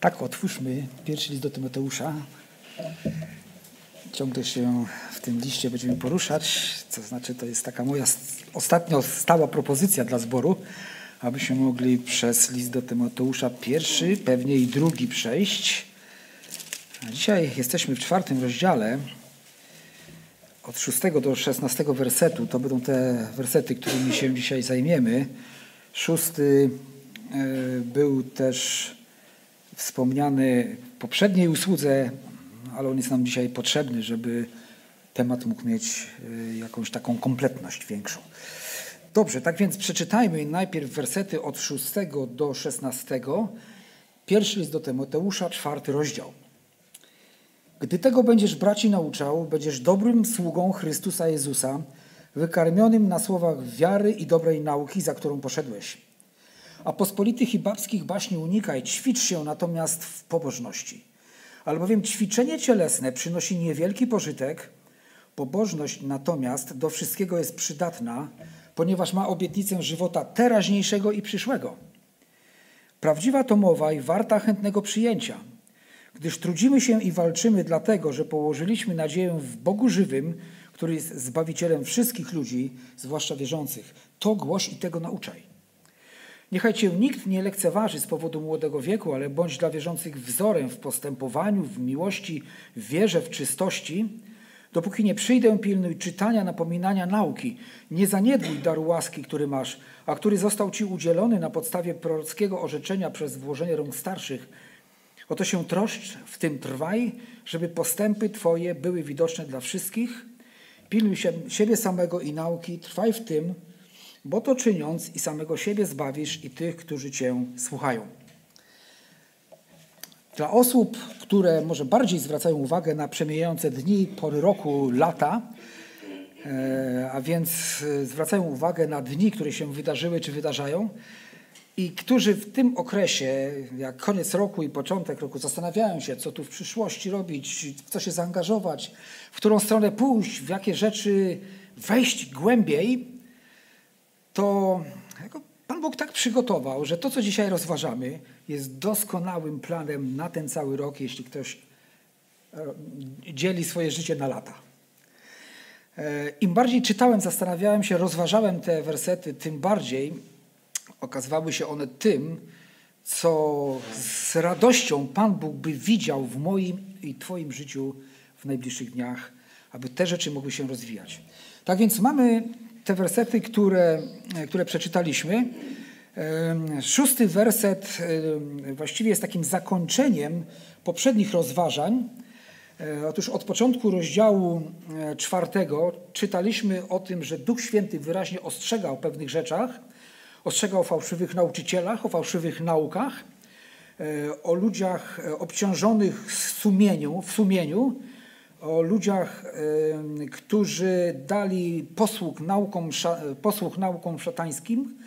Tak, otwórzmy pierwszy list do Tymoteusza. Ciągle się w tym liście będziemy poruszać, to znaczy to jest taka moja ostatnio stała propozycja dla zboru, abyśmy mogli przez list do Tymoteusza pierwszy, pewnie i drugi przejść. A dzisiaj jesteśmy w czwartym rozdziale, od szóstego do szesnastego wersetu. To będą te wersety, którymi się dzisiaj zajmiemy. Szósty e, był też wspomniany w poprzedniej usłudze, ale on jest nam dzisiaj potrzebny, żeby temat mógł mieć y, jakąś taką kompletność większą. Dobrze, tak więc przeczytajmy najpierw wersety od 6 do 16. Pierwszy jest do Tymoteusza, czwarty rozdział. Gdy tego będziesz braci nauczał, będziesz dobrym sługą Chrystusa Jezusa, wykarmionym na słowach wiary i dobrej nauki, za którą poszedłeś a pospolitych i babskich baśni unikaj, ćwicz się natomiast w pobożności. Albowiem ćwiczenie cielesne przynosi niewielki pożytek, pobożność natomiast do wszystkiego jest przydatna, ponieważ ma obietnicę żywota teraźniejszego i przyszłego. Prawdziwa to mowa i warta chętnego przyjęcia, gdyż trudzimy się i walczymy dlatego, że położyliśmy nadzieję w Bogu żywym, który jest Zbawicielem wszystkich ludzi, zwłaszcza wierzących. To głoś i tego nauczaj. Niechaj cię nikt nie lekceważy z powodu młodego wieku, ale bądź dla wierzących wzorem w postępowaniu, w miłości, w wierze, w czystości. Dopóki nie przyjdę, pilnuj czytania, napominania, nauki. Nie zaniedbuj daru łaski, który masz, a który został ci udzielony na podstawie prorockiego orzeczenia przez włożenie rąk starszych. Oto się troszcz, w tym trwaj, żeby postępy Twoje były widoczne dla wszystkich. Pilnuj się, siebie samego i nauki, trwaj w tym, bo to czyniąc i samego siebie zbawisz i tych, którzy Cię słuchają. Dla osób, które może bardziej zwracają uwagę na przemijające dni, pory roku, lata, e, a więc e, zwracają uwagę na dni, które się wydarzyły czy wydarzają, i którzy w tym okresie, jak koniec roku i początek roku, zastanawiają się, co tu w przyszłości robić, w co się zaangażować, w którą stronę pójść, w jakie rzeczy wejść głębiej, to Pan Bóg tak przygotował, że to, co dzisiaj rozważamy, jest doskonałym planem na ten cały rok, jeśli ktoś e, dzieli swoje życie na lata. E, Im bardziej czytałem, zastanawiałem się, rozważałem te wersety, tym bardziej okazywały się one tym, co z radością Pan Bóg by widział w moim i Twoim życiu w najbliższych dniach, aby te rzeczy mogły się rozwijać. Tak więc mamy te wersety, które, które przeczytaliśmy. Szósty werset właściwie jest takim zakończeniem poprzednich rozważań. E, otóż od początku rozdziału e, czwartego czytaliśmy o tym, że Duch Święty wyraźnie ostrzegał o pewnych rzeczach, ostrzegał o fałszywych nauczycielach, o fałszywych naukach, e, o ludziach obciążonych w sumieniu, w sumieniu o ludziach, którzy dali posług naukom, posług naukom szatańskim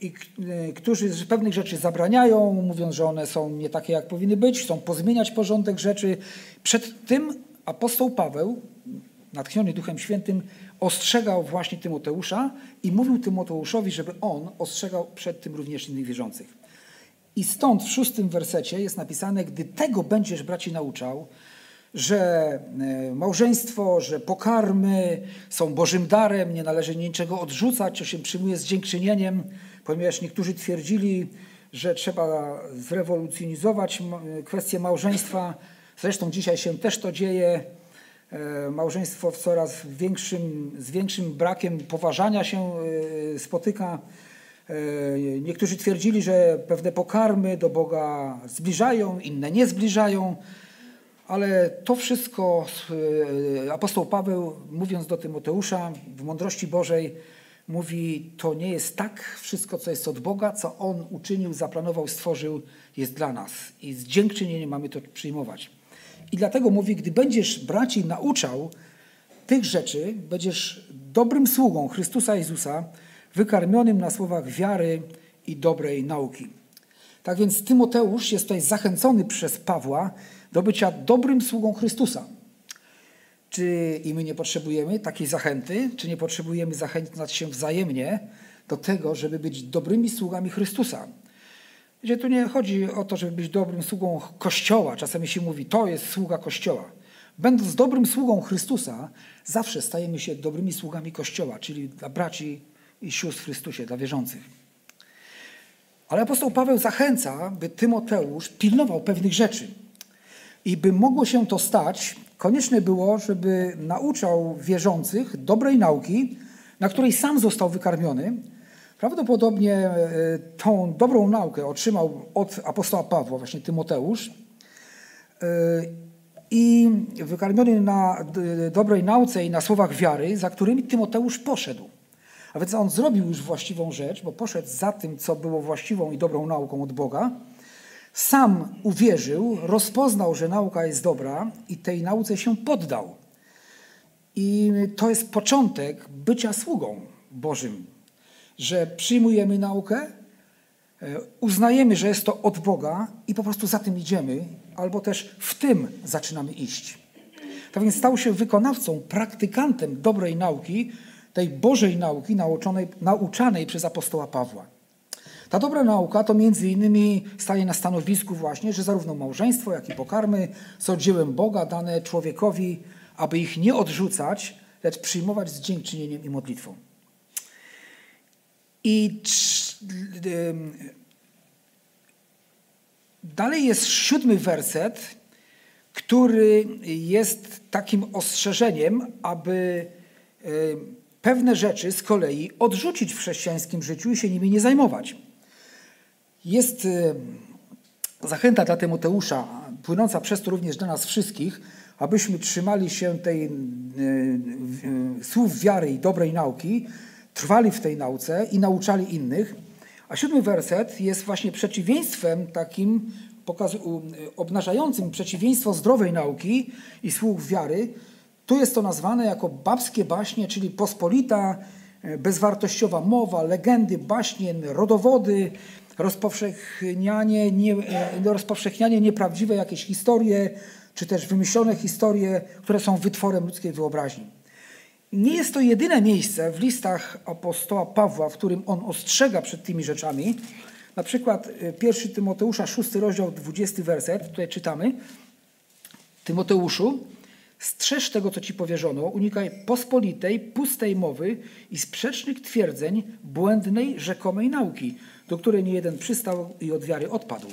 i e, którzy pewnych rzeczy zabraniają, mówiąc, że one są nie takie, jak powinny być, chcą pozmieniać porządek rzeczy. Przed tym apostoł Paweł, natchniony Duchem Świętym, ostrzegał właśnie Tymoteusza i mówił Tymoteuszowi, żeby on ostrzegał przed tym również innych wierzących. I stąd w szóstym wersecie jest napisane, gdy tego będziesz braci nauczał, że e, małżeństwo, że pokarmy są Bożym darem, nie należy niczego odrzucać, co się przyjmuje z dziękczynieniem, ponieważ niektórzy twierdzili, że trzeba zrewolucjonizować kwestię małżeństwa. Zresztą dzisiaj się też to dzieje. E, małżeństwo w coraz większym, z większym brakiem poważania się e, spotyka. Niektórzy twierdzili, że pewne pokarmy do Boga zbliżają, inne nie zbliżają. Ale to wszystko e, apostoł Paweł, mówiąc do Tymoteusza w mądrości Bożej, mówi: To nie jest tak, wszystko, co jest od Boga, co On uczynił, zaplanował, stworzył, jest dla nas. I z dziękczynieniem mamy to przyjmować. I dlatego mówi: Gdy będziesz braci nauczał tych rzeczy, będziesz dobrym sługą Chrystusa Jezusa, wykarmionym na słowach wiary i dobrej nauki. Tak więc Tymoteusz jest tutaj zachęcony przez Pawła do bycia dobrym sługą Chrystusa. Czy i my nie potrzebujemy takiej zachęty? Czy nie potrzebujemy zachęcać się wzajemnie do tego, żeby być dobrymi sługami Chrystusa? Gdzie tu nie chodzi o to, żeby być dobrym sługą Kościoła. Czasami się mówi, to jest sługa Kościoła. Będąc dobrym sługą Chrystusa, zawsze stajemy się dobrymi sługami Kościoła, czyli dla braci i sióstr w Chrystusie, dla wierzących. Ale apostoł Paweł zachęca, by Tymoteusz pilnował pewnych rzeczy. I by mogło się to stać, konieczne było, żeby nauczał wierzących dobrej nauki, na której sam został wykarmiony. Prawdopodobnie e, tą dobrą naukę otrzymał od apostoła Pawła, właśnie Tymoteusz. E, I wykarmiony na dobrej nauce i na słowach wiary, za którymi Tymoteusz poszedł. A więc on zrobił już właściwą rzecz, bo poszedł za tym, co było właściwą i dobrą nauką od Boga. Sam uwierzył, rozpoznał, że nauka jest dobra i tej nauce się poddał. I to jest początek bycia sługą Bożym, że przyjmujemy naukę, e, uznajemy, że jest to od Boga i po prostu za tym idziemy, albo też w tym zaczynamy iść. Tak więc stał się wykonawcą, praktykantem dobrej nauki, tej Bożej nauki nauczonej, nauczanej przez apostoła Pawła. Ta dobra nauka to między innymi staje na stanowisku właśnie, że zarówno małżeństwo, jak i pokarmy są dziełem Boga dane człowiekowi, aby ich nie odrzucać, lecz przyjmować z dziękczynieniem i modlitwą. I dalej jest siódmy werset, który jest takim ostrzeżeniem, aby pewne rzeczy z kolei odrzucić w chrześcijańskim życiu i się nimi nie zajmować. Jest y, zachęta dla Tymoteusza, płynąca przez to również dla nas wszystkich, abyśmy trzymali się tej y, y, słów wiary i dobrej nauki, trwali w tej nauce i nauczali innych. A siódmy werset jest właśnie przeciwieństwem takim, obnażającym przeciwieństwo zdrowej nauki i słów wiary, tu jest to nazwane jako babskie baśnie, czyli pospolita, e, bezwartościowa mowa, legendy, baśnie, rodowody, rozpowszechnianie, nie, e, rozpowszechnianie nieprawdziwe jakieś historie, czy też wymyślone historie, które są wytworem ludzkiej wyobraźni. Nie jest to jedyne miejsce w listach apostoła Pawła, w którym on ostrzega przed tymi rzeczami. Na przykład 1 e, Tymoteusza, 6 rozdział, 20 werset, tutaj czytamy. Tymoteuszu, Strzeż tego, co ci powierzono, unikaj pospolitej, pustej mowy i sprzecznych twierdzeń, błędnej, rzekomej nauki, do której nie jeden przystał i od wiary odpadł.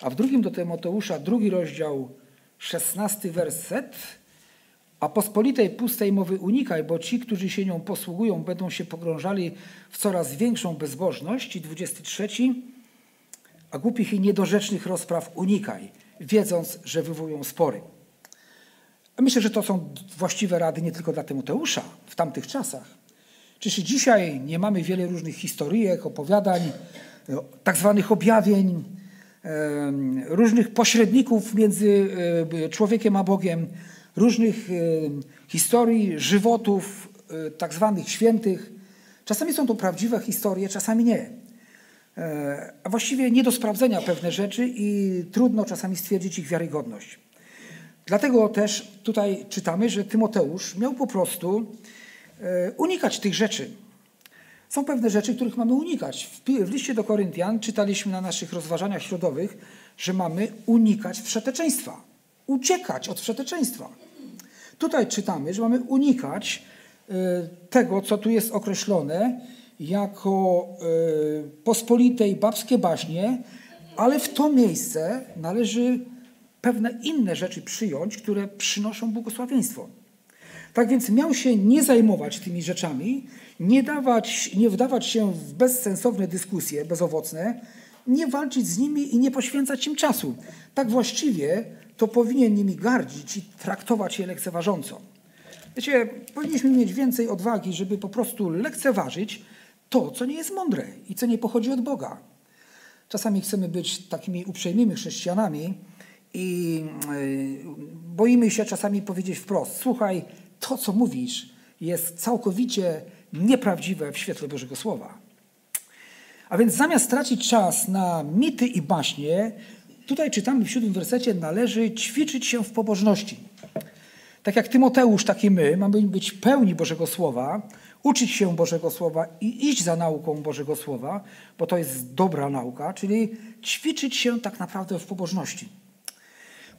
A w drugim do Tymoteusza, drugi rozdział, szesnasty werset. A pospolitej, pustej mowy unikaj, bo ci, którzy się nią posługują, będą się pogrążali w coraz większą bezbożność. I dwudziesty trzeci. A głupich i niedorzecznych rozpraw unikaj, wiedząc, że wywołują spory. Myślę, że to są właściwe rady nie tylko dla Tymoteusza w tamtych czasach. Czyż dzisiaj nie mamy wiele różnych historyjek, opowiadań, tak zwanych objawień, różnych pośredników między e, człowiekiem a Bogiem, różnych historii, żywotów e, tak zwanych świętych. Czasami są to prawdziwe historie, czasami nie. E, a właściwie nie do sprawdzenia pewne rzeczy i trudno czasami stwierdzić ich wiarygodność. Dlatego też tutaj czytamy, że Tymoteusz miał po prostu e, unikać tych rzeczy. Są pewne rzeczy, których mamy unikać. W liście do Koryntian czytaliśmy na naszych rozważaniach środowych, że mamy unikać wszeteczeństwa, uciekać od wszeteczeństwa. Tutaj czytamy, że mamy unikać e, tego, co tu jest określone jako e, pospolite i babskie baśnie, ale w to miejsce należy pewne inne rzeczy przyjąć, które przynoszą błogosławieństwo. Tak więc miał się nie zajmować tymi rzeczami, nie, dawać, nie wdawać się w bezsensowne dyskusje, bezowocne, nie walczyć z nimi i nie poświęcać im czasu. Tak właściwie to powinien nimi gardzić i traktować je lekceważąco. Wiecie, powinniśmy mieć więcej odwagi, żeby po prostu lekceważyć to, co nie jest mądre i co nie pochodzi od Boga. Czasami chcemy być takimi uprzejmymi chrześcijanami, i e, boimy się czasami powiedzieć wprost: Słuchaj, to co mówisz jest całkowicie nieprawdziwe w świetle Bożego Słowa. A więc zamiast tracić czas na mity i baśnie, tutaj czytamy w siódmym wersecie, należy ćwiczyć się w pobożności. Tak jak Tymoteusz, tak i my mamy być pełni Bożego Słowa, uczyć się Bożego Słowa i iść za nauką Bożego Słowa, bo to jest dobra nauka, czyli ćwiczyć się tak naprawdę w pobożności.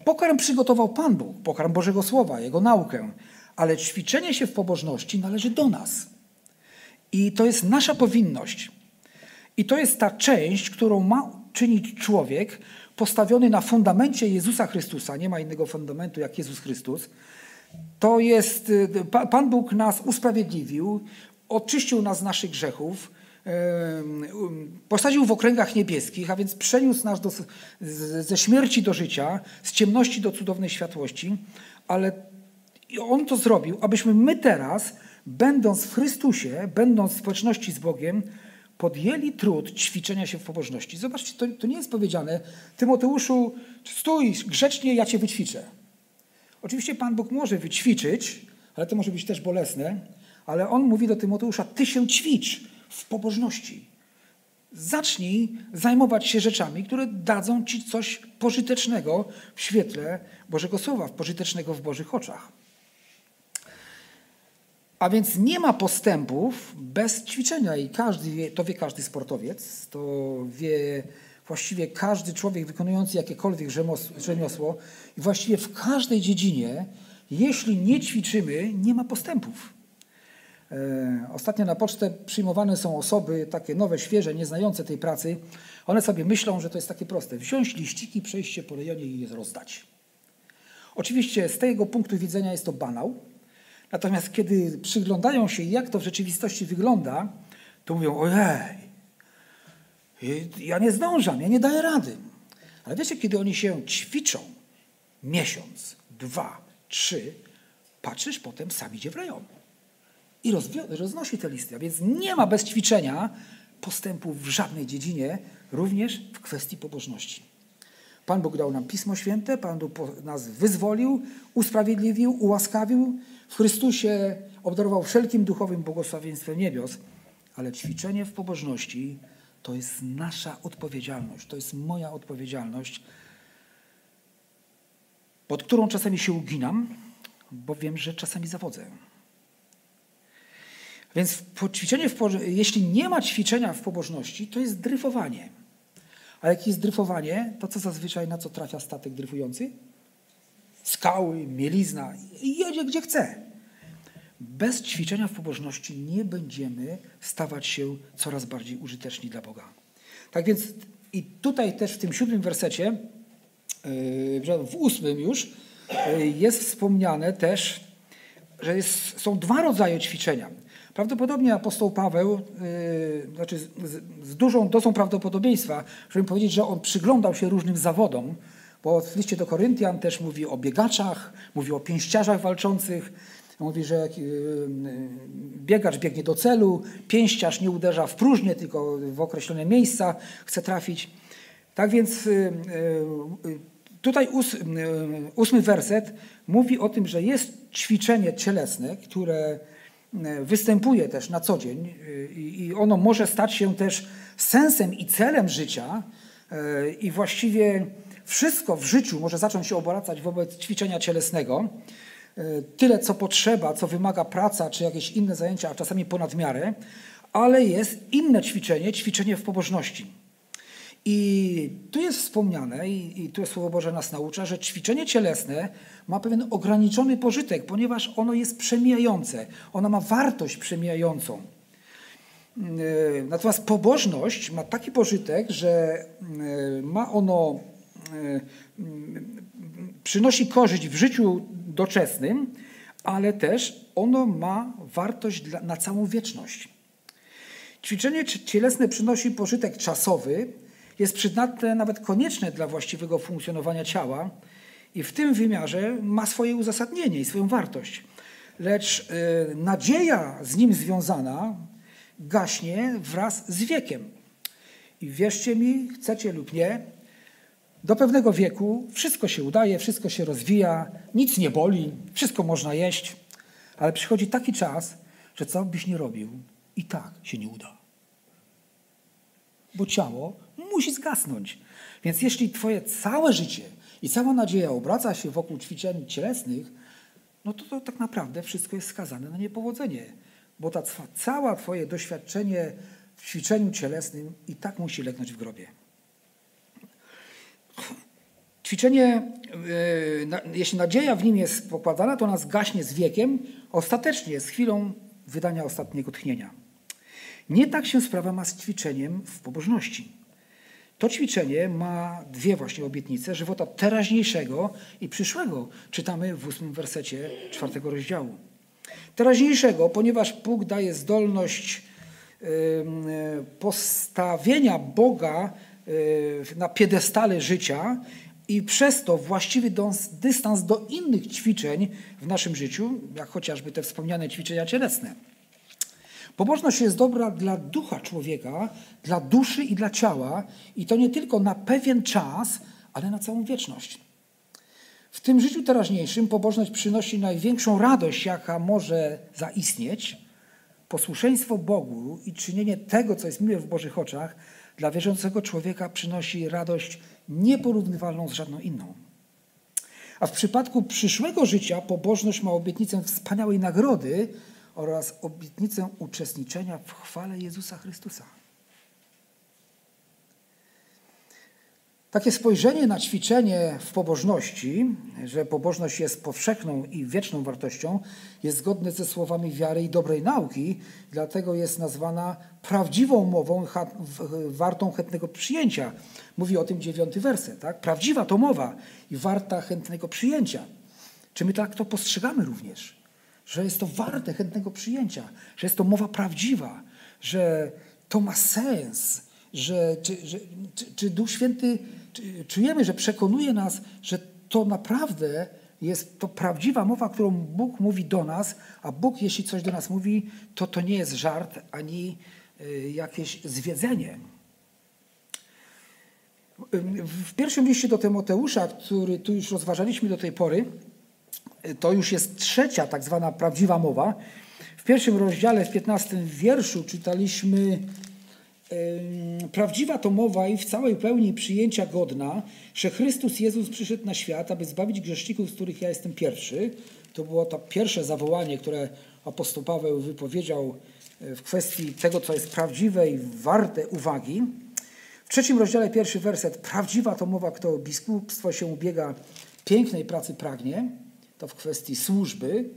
Pokarm przygotował Pan Bóg, pokarm Bożego Słowa, Jego naukę, ale ćwiczenie się w pobożności należy do nas. I to jest nasza powinność. I to jest ta część, którą ma czynić człowiek postawiony na fundamencie Jezusa Chrystusa. Nie ma innego fundamentu jak Jezus Chrystus. To jest, y, Pan Bóg nas usprawiedliwił, oczyścił nas z naszych grzechów, posadził w okręgach niebieskich, a więc przeniósł nas do, ze śmierci do życia, z ciemności do cudownej światłości, ale On to zrobił, abyśmy my teraz, będąc w Chrystusie, będąc w społeczności z Bogiem, podjęli trud ćwiczenia się w pobożności. Zobaczcie, to, to nie jest powiedziane, Tymoteuszu, stój grzecznie, ja cię wyćwiczę. Oczywiście Pan Bóg może wyćwiczyć, ale to może być też bolesne, ale On mówi do Tymoteusza, ty się ćwicz w pobożności. Zacznij zajmować się rzeczami, które dadzą ci coś pożytecznego w świetle Bożego Słowa, pożytecznego w Bożych oczach. A więc nie ma postępów bez ćwiczenia i każdy wie, to wie każdy sportowiec, to wie właściwie każdy człowiek wykonujący jakiekolwiek rzemiosło i właściwie w każdej dziedzinie, jeśli nie ćwiczymy, nie ma postępów. E, ostatnio na pocztę przyjmowane są osoby takie nowe, świeże, nieznające tej pracy. One sobie myślą, że to jest takie proste. Wziąć liściki, przejść się po rejonie i je rozdać. Oczywiście z tego punktu widzenia jest to banał, Natomiast kiedy przyglądają się, jak to w rzeczywistości wygląda, to mówią: Ojej, ja nie zdążam, ja nie daję rady. Ale wiecie, kiedy oni się ćwiczą miesiąc, dwa, trzy, patrzysz, potem sam idzie w rejon. I roznosi te listy. A więc nie ma bez ćwiczenia postępu w żadnej dziedzinie, również w kwestii pobożności. Pan Bóg dał nam Pismo Święte, Pan Bóg nas wyzwolił, usprawiedliwił, ułaskawił, w Chrystusie obdarował wszelkim duchowym błogosławieństwem niebios, ale ćwiczenie w pobożności to jest nasza odpowiedzialność, to jest moja odpowiedzialność, pod którą czasami się uginam, bo wiem, że czasami zawodzę. Więc ćwiczenie w, jeśli nie ma ćwiczenia w pobożności, to jest dryfowanie. A jak jest dryfowanie, to co zazwyczaj na co trafia statek dryfujący? skały, mielizna i jedzie gdzie chce. Bez ćwiczenia w pobożności nie będziemy stawać się coraz bardziej użyteczni dla Boga. Tak więc i tutaj też w tym siódmym wersecie, yy, w ósmym już, yy, jest wspomniane też, że jest, są dwa rodzaje ćwiczenia. Prawdopodobnie apostoł Paweł, yy, znaczy z, z, dużą dozą prawdopodobieństwa, żeby powiedzieć, że on przyglądał się różnym zawodom, bo w liście do Koryntian też mówi o biegaczach, mówi o pięściarzach walczących. Mówi, że y, y, biegacz biegnie do celu, pięściarz nie uderza w próżnię, tylko w określone miejsca chce trafić. Tak więc y, tutaj ósmy werset mówi o tym, że jest ćwiczenie cielesne, które występuje też na co dzień i ono może stać się też sensem i celem życia i właściwie wszystko w życiu może zacząć się obracać wobec ćwiczenia cielesnego. E, tyle, co potrzeba, co wymaga praca, czy jakieś inne zajęcia, a czasami ponad miarę, ale jest inne ćwiczenie, ćwiczenie w pobożności. I tu jest wspomniane, i, i tu Słowo Boże nas naucza, że ćwiczenie cielesne ma pewien ograniczony pożytek, ponieważ ono jest przemijające, ono ma wartość przemijającą. E, natomiast pobożność ma taki pożytek, że e, ma ono E, przynosi korzyść w życiu doczesnym, ale też ono ma wartość na całą wieczność. Ćwiczenie cielesne przynosi pożytek czasowy, jest przydatne, nawet konieczne dla właściwego funkcjonowania ciała i w tym wymiarze ma swoje uzasadnienie i swoją wartość. Lecz y, nadzieja z nim związana gaśnie wraz z wiekiem. I wierzcie mi, chcecie lub nie, do pewnego wieku wszystko się udaje, wszystko się rozwija, nic nie boli, wszystko można jeść, ale przychodzi taki czas, że co byś nie robił, i tak się nie uda. Bo ciało musi zgasnąć. Więc jeśli Twoje całe życie i cała nadzieja obraca się wokół ćwiczeń cielesnych, no to, to tak naprawdę wszystko jest skazane na niepowodzenie, bo ta cała Twoje doświadczenie w ćwiczeniu cielesnym i tak musi legnąć w grobie. Ćwiczenie, yy, jeśli nadzieja w nim jest pokładana, to nas gaśnie z wiekiem, ostatecznie z chwilą wydania ostatniego tchnienia. Nie tak się sprawa ma z ćwiczeniem w pobożności. To ćwiczenie ma dwie właśnie obietnice żywota teraźniejszego i przyszłego. Czytamy w ósmym wersecie czwartego rozdziału. Teraźniejszego, ponieważ Bóg daje zdolność postawienia Boga na piedestale życia i przez to właściwy dystans do innych ćwiczeń w naszym życiu, jak chociażby te wspomniane ćwiczenia cielesne. Pobożność jest dobra dla ducha człowieka, dla duszy i dla ciała i to nie tylko na pewien czas, ale na całą wieczność. W tym życiu teraźniejszym pobożność przynosi największą radość, jaka może zaistnieć. Posłuszeństwo Bogu i czynienie tego, co jest miłe w Bożych oczach, dla wierzącego człowieka przynosi radość nieporównywalną z żadną inną. A w przypadku przyszłego życia pobożność ma obietnicę wspaniałej nagrody oraz obietnicę uczestniczenia w chwale Jezusa Chrystusa. Takie spojrzenie na ćwiczenie w pobożności, że pobożność jest powszechną i wieczną wartością, jest zgodne ze słowami wiary i dobrej nauki, dlatego jest nazwana prawdziwą mową wartą chętnego przyjęcia. Mówi o tym dziewiąty werset. Tak? Prawdziwa to mowa i warta chętnego przyjęcia. Czy my tak to postrzegamy również? Że jest to warte chętnego przyjęcia, że jest to mowa prawdziwa, że to ma sens, że czy, że, czy, czy Duch Święty czujemy, że przekonuje nas, że to naprawdę jest to prawdziwa mowa, którą Bóg mówi do nas, a Bóg, jeśli coś do nas mówi, to to nie jest żart ani y, jakieś zwiedzenie. W pierwszym liście do Tymoteusza, który tu już rozważaliśmy do tej pory, to już jest trzecia tak zwana prawdziwa mowa. W pierwszym rozdziale, w 15 wierszu czytaliśmy Prawdziwa to mowa i w całej pełni przyjęcia godna, że Chrystus Jezus przyszedł na świat, aby zbawić grzeszników, z których ja jestem pierwszy. To było to pierwsze zawołanie, które apostoł Paweł wypowiedział e, w kwestii tego, co jest prawdziwe i warte uwagi. W trzecim rozdziale, pierwszy werset. Prawdziwa to mowa, kto o biskupstwo się ubiega, pięknej pracy pragnie. To w kwestii służby.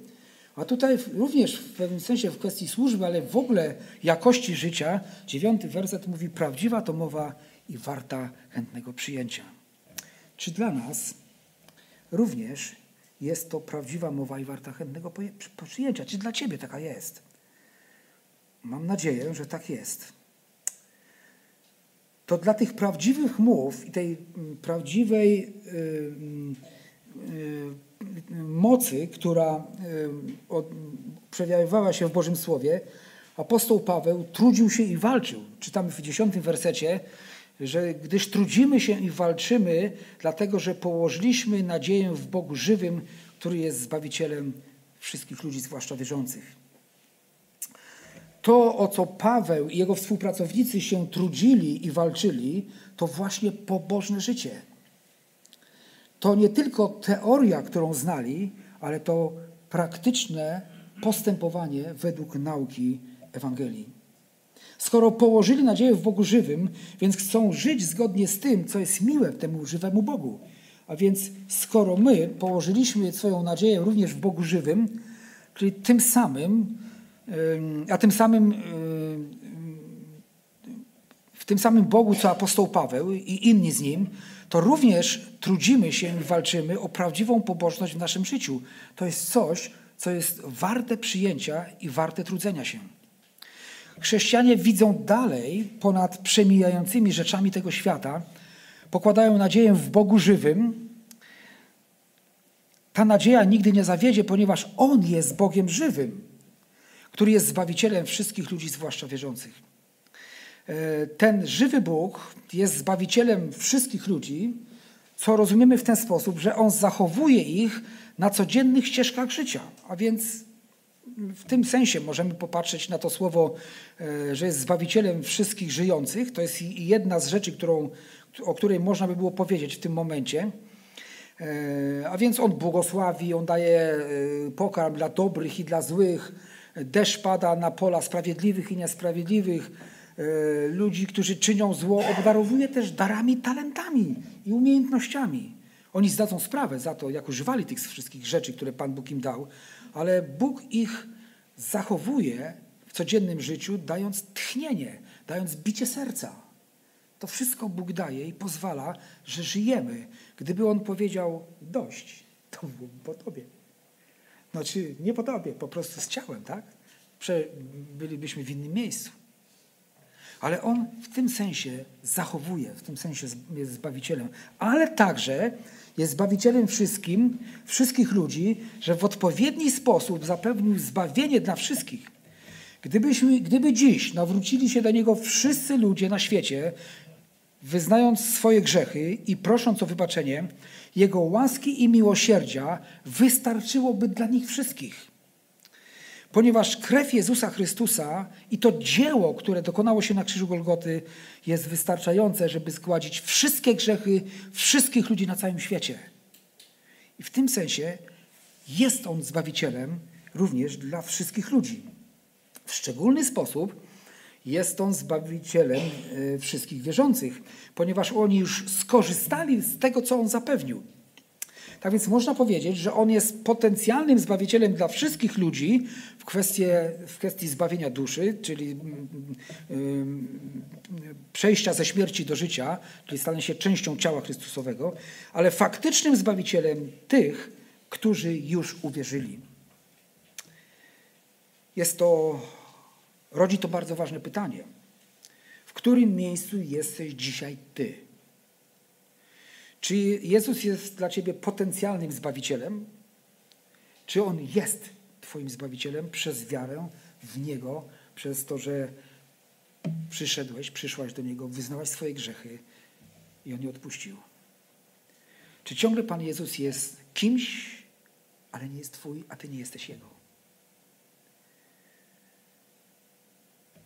A tutaj również w pewnym sensie w kwestii służby, ale w ogóle jakości życia, dziewiąty werset mówi: Prawdziwa to mowa i warta chętnego przyjęcia. Czy dla nas również jest to prawdziwa mowa i warta chętnego przyjęcia? Czy dla Ciebie taka jest? Mam nadzieję, że tak jest. To dla tych prawdziwych mów i tej mm, prawdziwej. Yy, yy, mocy, która przejawowała się w Bożym Słowie, apostoł Paweł trudził się i walczył. Czytamy w dziesiątym wersecie, że gdyż trudzimy się i walczymy, dlatego że położyliśmy nadzieję w Bogu żywym, który jest Zbawicielem wszystkich ludzi, zwłaszcza wierzących. To, o co Paweł i jego współpracownicy się trudzili i walczyli, to właśnie pobożne życie to nie tylko teoria, którą znali, ale to praktyczne postępowanie według nauki Ewangelii. Skoro położyli nadzieję w Bogu żywym, więc chcą żyć zgodnie z tym, co jest miłe temu żywemu Bogu. A więc skoro my położyliśmy swoją nadzieję również w Bogu żywym, czyli tym samym, a tym samym w tym samym Bogu, co apostoł Paweł i inni z nim, to również trudzimy się i walczymy o prawdziwą pobożność w naszym życiu. To jest coś, co jest warte przyjęcia i warte trudzenia się. Chrześcijanie widzą dalej ponad przemijającymi rzeczami tego świata, pokładają nadzieję w Bogu żywym. Ta nadzieja nigdy nie zawiedzie, ponieważ On jest Bogiem żywym, który jest Zbawicielem wszystkich ludzi, zwłaszcza wierzących. E, ten żywy Bóg jest zbawicielem wszystkich ludzi, co rozumiemy w ten sposób, że On zachowuje ich na codziennych ścieżkach życia. A więc w tym sensie możemy popatrzeć na to słowo, e, że jest zbawicielem wszystkich żyjących. To jest jedna z rzeczy, którą, o której można by było powiedzieć w tym momencie. E, a więc On błogosławi, On daje pokarm dla dobrych i dla złych, deszcz pada na pola sprawiedliwych i niesprawiedliwych, ludzi, którzy czynią zło, obdarowuje też darami, talentami i umiejętnościami. Oni zdadzą sprawę za to, jak używali tych wszystkich rzeczy, które Pan Bóg im dał, ale Bóg ich zachowuje w codziennym życiu, dając tchnienie, dając bicie serca. To wszystko Bóg daje i pozwala, że żyjemy. Gdyby On powiedział dość, to byłoby po Tobie. Znaczy, nie po Tobie, po prostu z ciałem, tak? Prze bylibyśmy w innym miejscu. Ale On w tym sensie zachowuje, w tym sensie jest Zbawicielem, ale także jest Zbawicielem wszystkim, wszystkich ludzi, że w odpowiedni sposób zapewnił zbawienie dla wszystkich. Gdybyśmy, gdyby dziś nawrócili się do Niego wszyscy ludzie na świecie, wyznając swoje grzechy i prosząc o wybaczenie, Jego łaski i miłosierdzia wystarczyłoby dla nich wszystkich. Ponieważ krew Jezusa Chrystusa i to dzieło, które dokonało się na krzyżu Golgoty, jest wystarczające, żeby zgładzić wszystkie grzechy wszystkich ludzi na całym świecie. I w tym sensie jest On Zbawicielem również dla wszystkich ludzi. W szczególny sposób jest On Zbawicielem e, wszystkich wierzących, ponieważ oni już skorzystali z tego, co On zapewnił. Tak więc można powiedzieć, że On jest potencjalnym Zbawicielem dla wszystkich ludzi w, kwestie, w kwestii zbawienia duszy, czyli mm, mm, przejścia ze śmierci do życia, czyli stanie się częścią ciała Chrystusowego, ale faktycznym Zbawicielem tych, którzy już uwierzyli. Jest to, rodzi to bardzo ważne pytanie. W którym miejscu jesteś dzisiaj Ty? Czy Jezus jest dla ciebie potencjalnym zbawicielem? Czy on jest Twoim zbawicielem przez wiarę w Niego, przez to, że przyszedłeś, przyszłaś do Niego, wyznałaś swoje grzechy i On je odpuścił? Czy ciągle Pan Jezus jest kimś, ale nie jest Twój, a Ty nie jesteś Jego?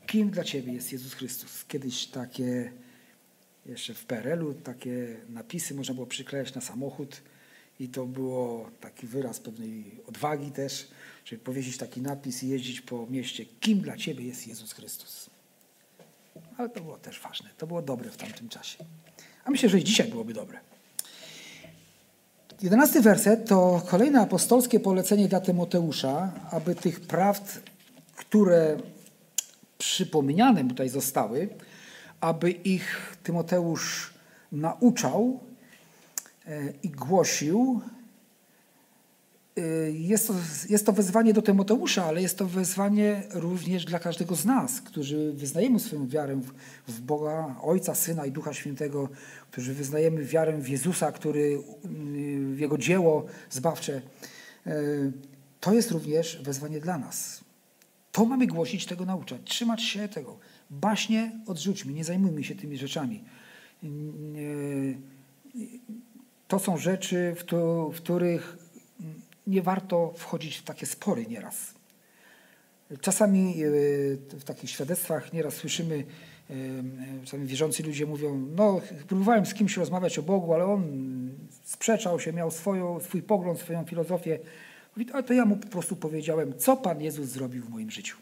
Kim dla Ciebie jest Jezus Chrystus? Kiedyś takie jeszcze w PRL-u takie napisy można było przyklejać na samochód i to było taki wyraz pewnej odwagi też, żeby powiedzieć taki napis i jeździć po mieście, kim dla Ciebie jest Jezus Chrystus. Ale to było też ważne, to było dobre w tamtym czasie. A myślę, że i dzisiaj byłoby dobre. Jedenasty werset to kolejne apostolskie polecenie dla Tymoteusza, aby tych prawd, które przypomniane tutaj zostały, aby ich Tymoteusz nauczał e, i głosił. E, jest to, jest to wezwanie do Tymoteusza, ale jest to wezwanie również dla każdego z nas, którzy wyznajemy swoją wiarę w, Boga, Ojca, Syna i Ducha Świętego, którzy wyznajemy wiarę w Jezusa, który, w Jego dzieło zbawcze. E, to jest również wezwanie dla nas. To mamy głosić, tego nauczać, trzymać się tego. Baśnie odrzućmy, nie zajmujmy się tymi rzeczami. To są rzeczy, w, to, w których nie warto wchodzić w takie spory nieraz. Czasami e, w takich świadectwach nieraz słyszymy, e, czasami wierzący ludzie mówią, no próbowałem z kimś rozmawiać o Bogu, ale on sprzeczał się, miał swoją, swój pogląd, swoją filozofię. Mówi, to ja mu po prostu powiedziałem, co Pan Jezus zrobił w moim życiu.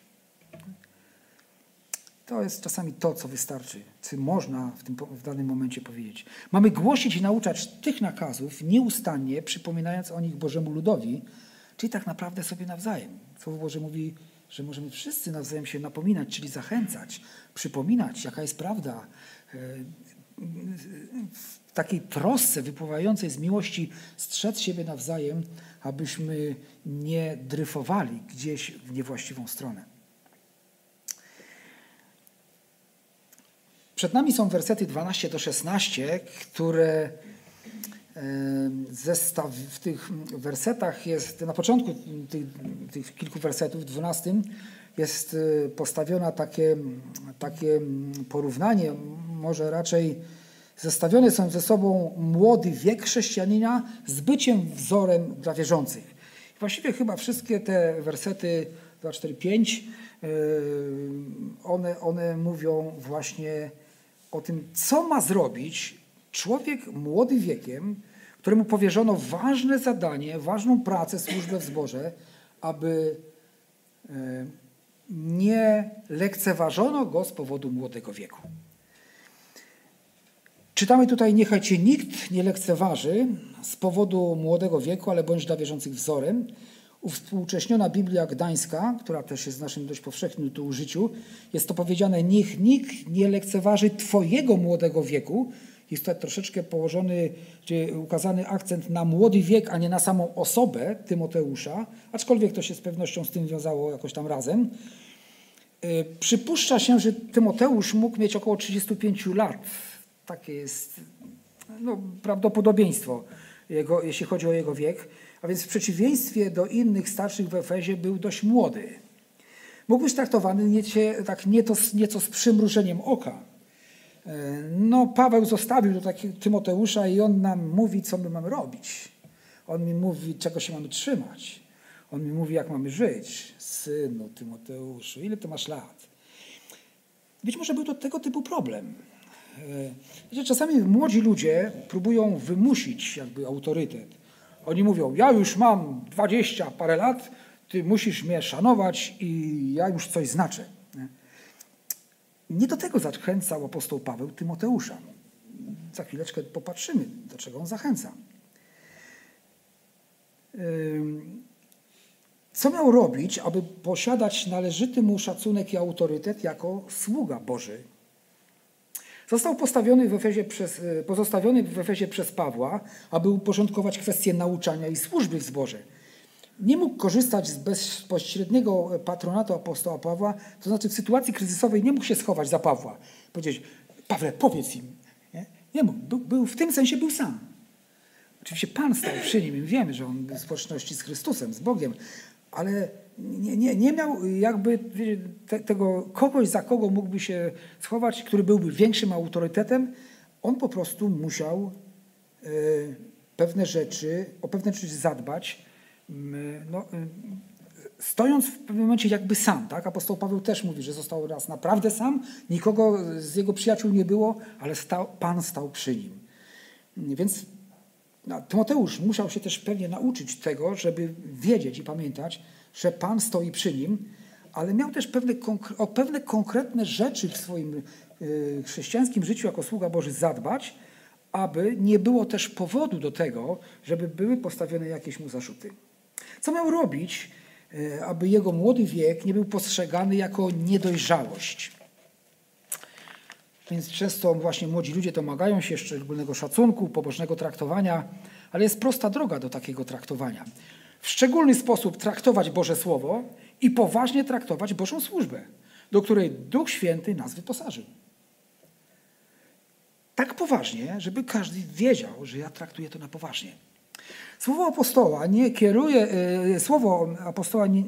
To jest czasami to, co wystarczy, co można w, tym, w danym momencie powiedzieć. Mamy głosić i nauczać tych nakazów nieustannie, przypominając o nich Bożemu ludowi, czyli tak naprawdę sobie nawzajem. Słowo Boże mówi, że możemy wszyscy nawzajem się napominać, czyli zachęcać, przypominać, jaka jest prawda. E, w takiej trosce wypływającej z miłości strzec siebie nawzajem, abyśmy nie dryfowali gdzieś w niewłaściwą stronę. Przed nami są wersety 12 do 16, które zestaw, w tych wersetach jest, na początku tych, tych kilku wersetów, w 12 jest e, postawiona takie, takie porównanie, może raczej zestawione są ze sobą młody wiek chrześcijanina z byciem wzorem dla wierzących. Właściwie chyba wszystkie te wersety 2, 4, 5, one, one mówią właśnie o tym, co ma zrobić człowiek młody wiekiem, któremu powierzono ważne zadanie, ważną pracę, służbę w zborze, aby nie lekceważono go z powodu młodego wieku. Czytamy tutaj, niechaj cię nikt nie lekceważy z powodu młodego wieku, ale bądź dla wierzących wzorem. Uwspółcześniona Biblia Gdańska, która też jest w naszym dość powszechnym tu użyciu, jest to powiedziane, niech nikt nie lekceważy twojego młodego wieku. Jest tutaj troszeczkę położony, czy ukazany akcent na młody wiek, a nie na samą osobę Tymoteusza, aczkolwiek to się z pewnością z tym wiązało jakoś tam razem. E, przypuszcza się, że Tymoteusz mógł mieć około 35 lat. Takie jest no, prawdopodobieństwo, jego, jeśli chodzi o jego wiek. A więc w przeciwieństwie do innych starszych w Efezie był dość młody. Mógł być traktowany nieco, tak nieco, nieco z przymrużeniem oka. E, no, Paweł zostawił do takiego Tymoteusza i on nam mówi, co my mamy robić. On mi mówi, czego się mamy trzymać. On mi mówi, jak mamy żyć. Synu Tymoteuszu, ile ty masz lat? Być może był to tego typu problem. E, wiecie, czasami młodzi ludzie próbują wymusić jakby autorytet. Oni mówią, ja już mam dwadzieścia parę lat, ty musisz mnie szanować i ja już coś znaczę. Nie do tego zachęcał apostoł Paweł Tymoteusza. Za chwileczkę popatrzymy, do czego on zachęca. Co miał robić, aby posiadać należyty mu szacunek i autorytet jako sługa Boży? Został postawiony w Efezie przez, e, pozostawiony w Efezie przez Pawła, aby uporządkować kwestie nauczania i służby w zborze. Nie mógł korzystać z bezpośredniego patronatu apostoła Pawła, to znaczy w sytuacji kryzysowej nie mógł się schować za Pawła. Powiedzieć, Pawle, powiedz im. Nie, nie mógł, był, był, w tym sensie był sam. Oczywiście Pan stał przy nim wiemy, że on był w społeczności z Chrystusem, z Bogiem, ale nie, nie, nie miał jakby te, tego kogoś, za kogo mógłby się schować, który byłby większym autorytetem. On po prostu musiał y, pewne rzeczy, o pewne rzeczy zadbać, y, no, y, stojąc w pewnym momencie jakby sam. Tak? Apostoł Paweł też mówi, że został raz naprawdę sam, nikogo z jego przyjaciół nie było, ale stał, Pan stał przy nim. Więc no, Tymoteusz musiał się też pewnie nauczyć tego, żeby wiedzieć i pamiętać, że Pan stoi przy nim, ale miał też pewne, o pewne konkretne rzeczy w swoim y, chrześcijańskim życiu jako sługa Boży zadbać, aby nie było też powodu do tego, żeby były postawione jakieś mu zarzuty. Co miał robić, y, aby jego młody wiek nie był postrzegany jako niedojrzałość? Więc często właśnie młodzi ludzie domagają się szczególnego szacunku, pobożnego traktowania, ale jest prosta droga do takiego traktowania w szczególny sposób traktować Boże Słowo i poważnie traktować Bożą służbę, do której Duch Święty nas wyposażył. Tak poważnie, żeby każdy wiedział, że ja traktuję to na poważnie. Słowo apostoła nie kieruje, e, słowo apostoła, nie,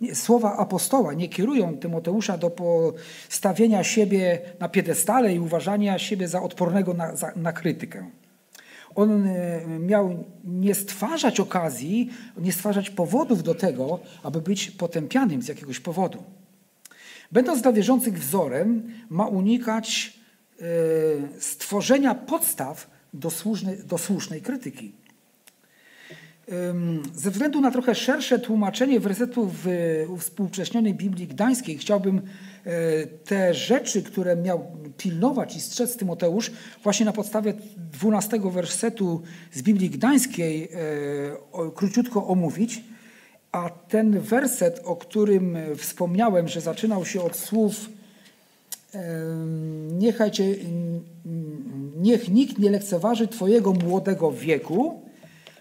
nie, słowa apostoła nie kierują Tymoteusza do postawienia siebie na piedestale i uważania siebie za odpornego na, za, na krytykę on e, miał nie stwarzać okazji, nie stwarzać powodów do tego, aby być potępianym z jakiegoś powodu. Będąc dla wierzących wzorem, ma unikać e, stworzenia podstaw do słusznej, do słusznej krytyki. Ze względu na trochę szersze tłumaczenie wersetu w współcześnionej Biblii Gdańskiej chciałbym E, te rzeczy, które miał pilnować i strzec Tymoteusz, właśnie na podstawie 12 wersetu z Biblii Gdańskiej e, króciutko omówić. A ten werset, o którym wspomniałem, że zaczynał się od słów niechaj cię, niech nikt nie lekceważy Twojego młodego wieku,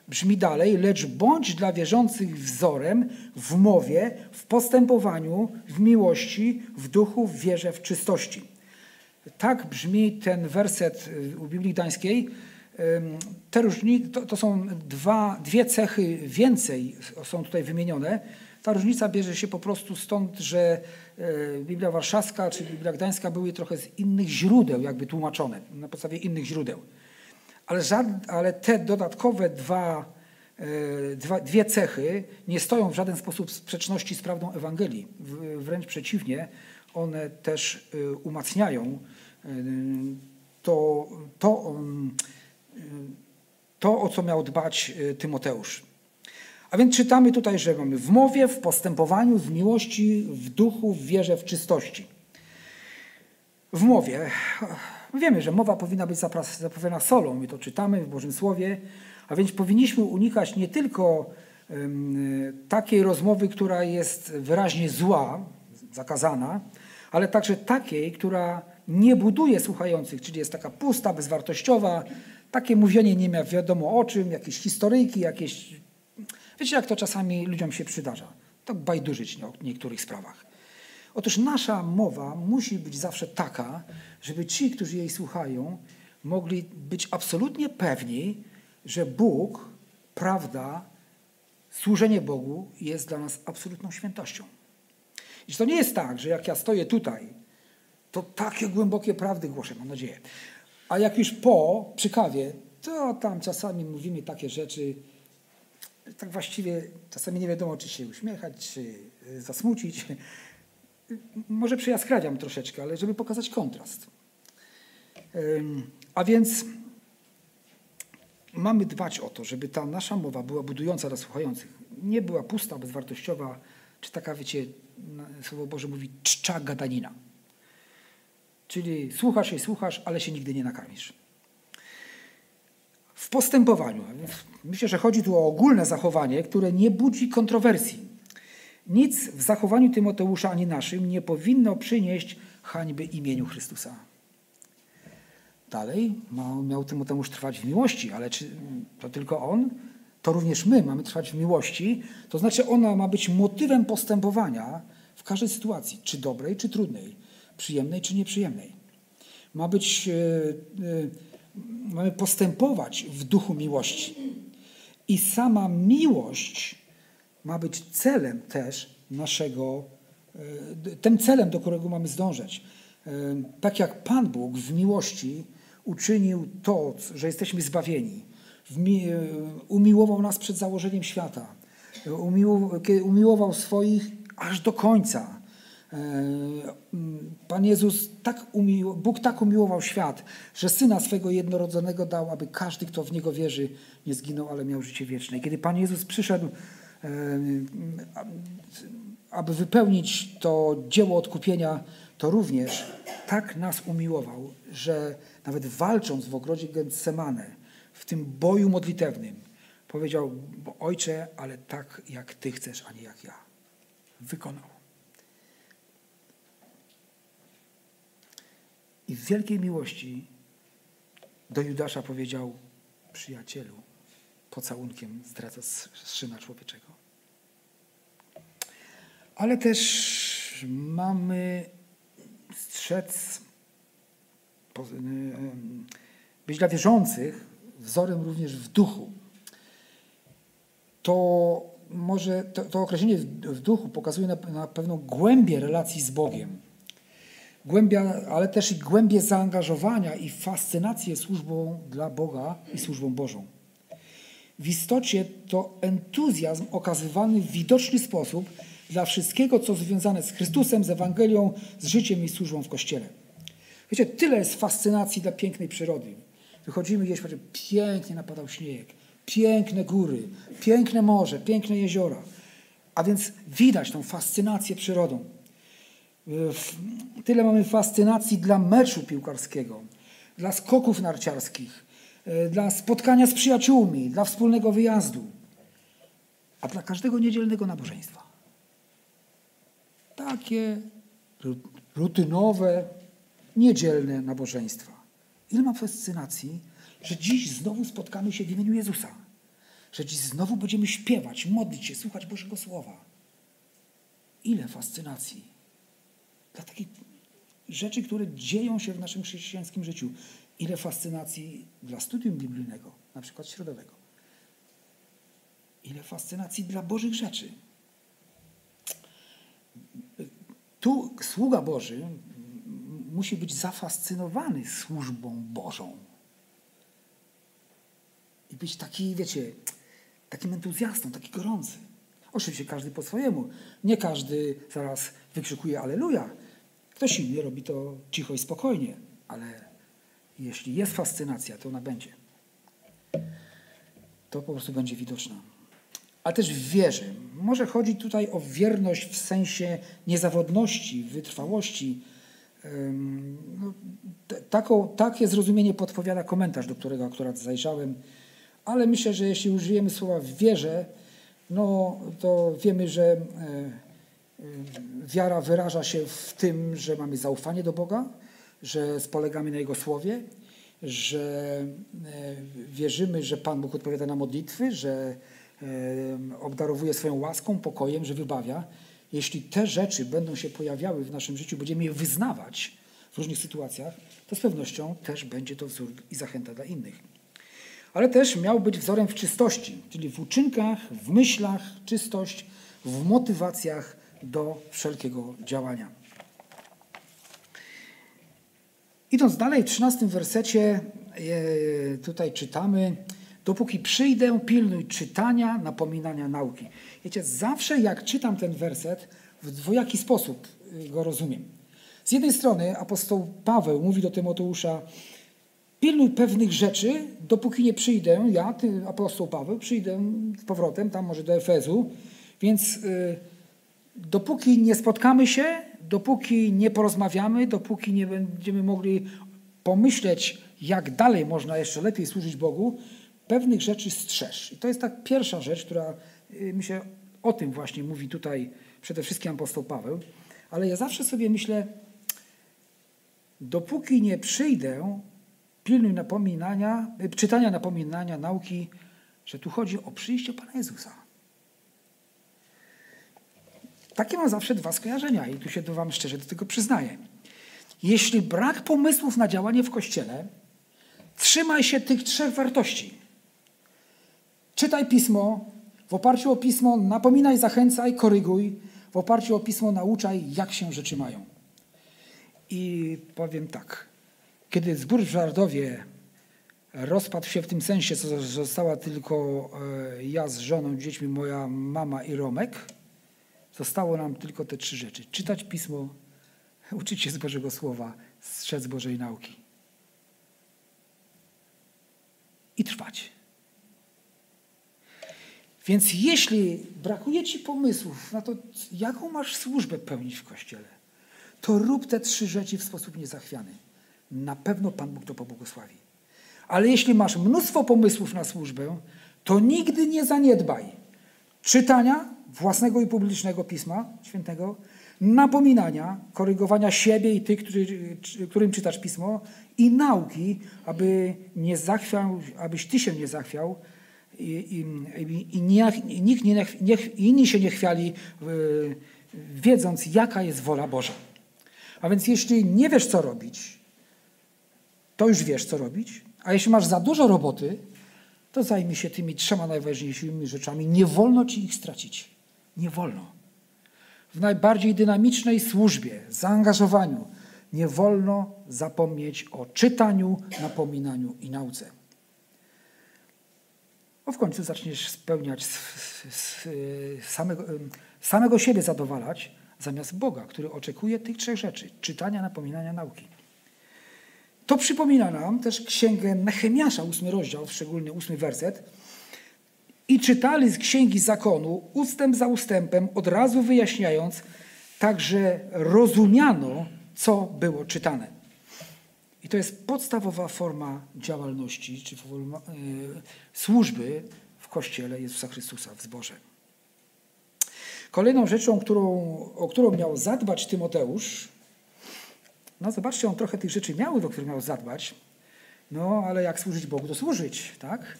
Brzmi dalej, lecz bądź dla wierzących wzorem w mowie, w postępowaniu, w miłości, w duchu, w wierze, w czystości. Tak brzmi ten werset y, u Biblii Gdańskiej. Te różni, to, to są dwa, dwie cechy więcej są tutaj wymienione. Ta różnica bierze się po prostu stąd, że y, Biblia Warszawska czy Biblia Gdańska były trochę z innych źródeł jakby tłumaczone, na podstawie innych źródeł. Ale, ale te dodatkowe dwa, e, dwa, dwie cechy nie stoją w żaden sposób w sprzeczności z prawdą Ewangelii. Wręcz przeciwnie, one też e, umacniają e, to, to, to, o co miał dbać Tymoteusz. A więc czytamy tutaj, że mamy w mowie, w postępowaniu, w miłości, w duchu, w wierze, w czystości. W mowie. Wiemy, że mowa powinna być zapowiadana solą. My to czytamy w Bożym Słowie. A więc powinniśmy unikać nie tylko takiej rozmowy, która jest wyraźnie zła, zakazana, ale także takiej, która nie buduje słuchających, czyli jest taka pusta, bezwartościowa, takie mówienie nie ma wiadomo o czym, jakieś historyjki, jakieś... Wiecie, jak to czasami ludziom się przydarza. Tak bajdurzyć o niektórych sprawach. Otóż nasza mowa musi być zawsze taka, żeby ci, którzy jej słuchają, mogli być absolutnie pewni, że Bóg, prawda, służenie Bogu jest dla nas absolutną świętością. I to nie jest tak, że jak ja stoję tutaj, to takie głębokie prawdy głoszę, mam nadzieję. A jak już po, przy kawie, to tam czasami mówimy takie rzeczy, tak właściwie czasami nie wiadomo, czy się uśmiechać, czy y, zasmucić. Może przyjaskrawiam troszeczkę, ale żeby pokazać kontrast. A więc mamy dbać o to, żeby ta nasza mowa była budująca dla słuchających. Nie była pusta, bezwartościowa, czy taka, wiecie, Słowo Boże mówi czcza gadanina. Czyli słuchasz i słuchasz, ale się nigdy nie nakarmisz. W postępowaniu, myślę, że chodzi tu o ogólne zachowanie, które nie budzi kontrowersji. Nic w zachowaniu Tymoteusza ani naszym nie powinno przynieść hańby imieniu Chrystusa. Dalej miał Tymoteusz trwać w miłości, ale czy to tylko on? To również my mamy trwać w miłości. To znaczy ona ma być motywem postępowania w każdej sytuacji, czy dobrej, czy trudnej, przyjemnej, czy nieprzyjemnej. Ma być, e, e, mamy postępować w duchu miłości. I sama miłość ma być celem też naszego, e, tym celem, do którego mamy zdążyć. Tak jak Pan Bóg w miłości uczynił to, że jesteśmy zbawieni. Umiłował nas przed założeniem świata. Umiłował swoich aż do końca. E, Pan Jezus tak umiłował, Bóg tak umiłował świat, że Syna swego jednorodzonego dał, aby każdy, kto w Niego wierzy, nie zginął, ale miał życie wieczne. Kiedy Pan Jezus przyszedł, e, aby wypełnić to dzieło odkupienia, to również tak nas umiłował, że nawet walcząc w ogrodzie Getsemane, w tym boju modlitewnym, powiedział, Ojcze, ale tak jak Ty chcesz, a nie jak ja. Wykonał. I w wielkiej miłości do Judasza powiedział, przyjacielu, pocałunkiem zdradza syna człowieczego. Ale też mamy strzec być dla wierzących wzorem również w duchu. To może to, to określenie w duchu pokazuje na, na pewną głębię relacji z Bogiem. Głębia, ale też i głębię zaangażowania i fascynację służbą dla Boga i służbą Bożą. W istocie to entuzjazm okazywany w widoczny sposób dla wszystkiego, co związane z Chrystusem, z Ewangelią, z życiem i służbą w Kościele. Wiecie, tyle jest fascynacji dla pięknej przyrody. Wychodzimy gdzieś, patrzę, pięknie napadał śnieg, piękne góry, piękne morze, piękne jeziora. A więc widać tą fascynację przyrodą. Tyle mamy fascynacji dla meczu piłkarskiego, dla skoków narciarskich, dla spotkania z przyjaciółmi, dla wspólnego wyjazdu, a dla każdego niedzielnego nabożeństwa. Takie rutynowe, niedzielne nabożeństwa. Ile mam fascynacji, że dziś znowu spotkamy się w imieniu Jezusa. Że dziś znowu będziemy śpiewać, modlić się, słuchać Bożego Słowa. Ile fascynacji dla takich rzeczy, które dzieją się w naszym chrześcijańskim życiu. Ile fascynacji dla studium biblijnego, na przykład środowego. Ile fascynacji dla Bożych rzeczy. Tu sługa Boży musi być zafascynowany służbą Bożą. I być taki, wiecie, takim entuzjastą, taki gorący. Oczywiście każdy po swojemu. Nie każdy zaraz wykrzykuje Aleluja. Ktoś inny robi to cicho i spokojnie, ale jeśli jest fascynacja, to ona będzie. To po prostu będzie widoczna. ale też w wierze. Może chodzi tutaj o wierność w sensie niezawodności, wytrwałości. No, taką, takie zrozumienie podpowiada komentarz, do którego akurat zajrzałem, ale myślę, że jeśli użyjemy słowa w wierze, no to wiemy, że e, e, wiara wyraża się w tym, że mamy zaufanie do Boga, że spolegamy na Jego Słowie, że e, wierzymy, że Pan Bóg odpowiada na modlitwy, że obdarowuje swoją łaską, pokojem, że wybawia. Jeśli te rzeczy będą się pojawiały w naszym życiu, będziemy je wyznawać w różnych sytuacjach, to z pewnością też będzie to wzór i zachęta dla innych. Ale też miał być wzorem w czystości, czyli w uczynkach, w myślach, czystość, w motywacjach do wszelkiego działania. Idąc dalej, w 13 wersecie e, tutaj czytamy, dopóki przyjdę, pilnuj czytania, napominania nauki. Wiecie, zawsze jak czytam ten werset, w dwojaki sposób y, go rozumiem. Z jednej strony apostoł Paweł mówi do Tymoteusza, pilnuj pewnych rzeczy, dopóki nie przyjdę, ja, ty, apostoł Paweł, przyjdę z powrotem, tam może do Efezu, więc y, dopóki nie spotkamy się, dopóki nie porozmawiamy, dopóki nie będziemy mogli pomyśleć, jak dalej można jeszcze lepiej służyć Bogu, pewnych rzeczy strzeż. I to jest tak pierwsza rzecz, która y, myślę o tym właśnie mówi tutaj przede wszystkim apostoł Paweł. Ale ja zawsze sobie myślę, dopóki nie przyjdę, pilnuj napominania, y, czytania napominania, nauki, że tu chodzi o przyjście Pana Jezusa. Takie mam zawsze dwa skojarzenia i tu się do Wam szczerze do tego przyznaję. Jeśli brak pomysłów na działanie w Kościele, trzymaj się tych trzech wartości. Czytaj Pismo, w oparciu o Pismo napominaj, zachęcaj, koryguj, w oparciu o Pismo nauczaj, jak się rzeczy mają. I powiem tak, kiedy zbór w Żardowie rozpadł się w tym sensie, co została tylko e, ja z żoną, dziećmi, moja mama i Romek, zostało nam tylko te trzy rzeczy. Czytać Pismo, uczyć się z Bożego Słowa, strzec Bożej nauki. I trwać. Więc jeśli brakuje Ci pomysłów na to, jaką masz służbę pełnić w Kościele, to rób te trzy rzeczy w sposób niezachwiany. Na pewno Pan Bóg to pobłogosławi. Ale jeśli masz mnóstwo pomysłów na służbę, to nigdy nie zaniedbaj czytania własnego i publicznego Pisma Świętego, napominania, korygowania siebie i tych, którym czytasz Pismo i nauki, aby nie zachwiał, abyś Ty się nie zachwiał i, i, i niech, nikt nie, niech inni się nie chwiali, wiedząc, jaka jest wola Boża. A więc jeśli nie wiesz, co robić, to już wiesz, co robić. A jeśli masz za dużo roboty, to zajmij się tymi trzema najważniejszymi rzeczami. Nie wolno ci ich stracić. Nie wolno. W najbardziej dynamicznej służbie, zaangażowaniu, nie wolno zapomnieć o czytaniu, napominaniu i nauce. Bo w końcu zaczniesz spełniać samego, samego siebie zadowalać, zamiast Boga, który oczekuje tych trzech rzeczy: czytania, napominania, nauki. To przypomina nam też księgę Nehemiasza, ósmy rozdział, szczególnie ósmy werset. I czytali z księgi zakonu, ustęp za ustępem, od razu wyjaśniając, także rozumiano, co było czytane. I to jest podstawowa forma działalności, czy forma, y, służby w Kościele Jezusa Chrystusa, w zborze. Kolejną rzeczą, którą, o którą miał zadbać Tymoteusz, no zobaczcie, on trochę tych rzeczy miał, do których miał zadbać, no ale jak służyć Bogu, to służyć, tak?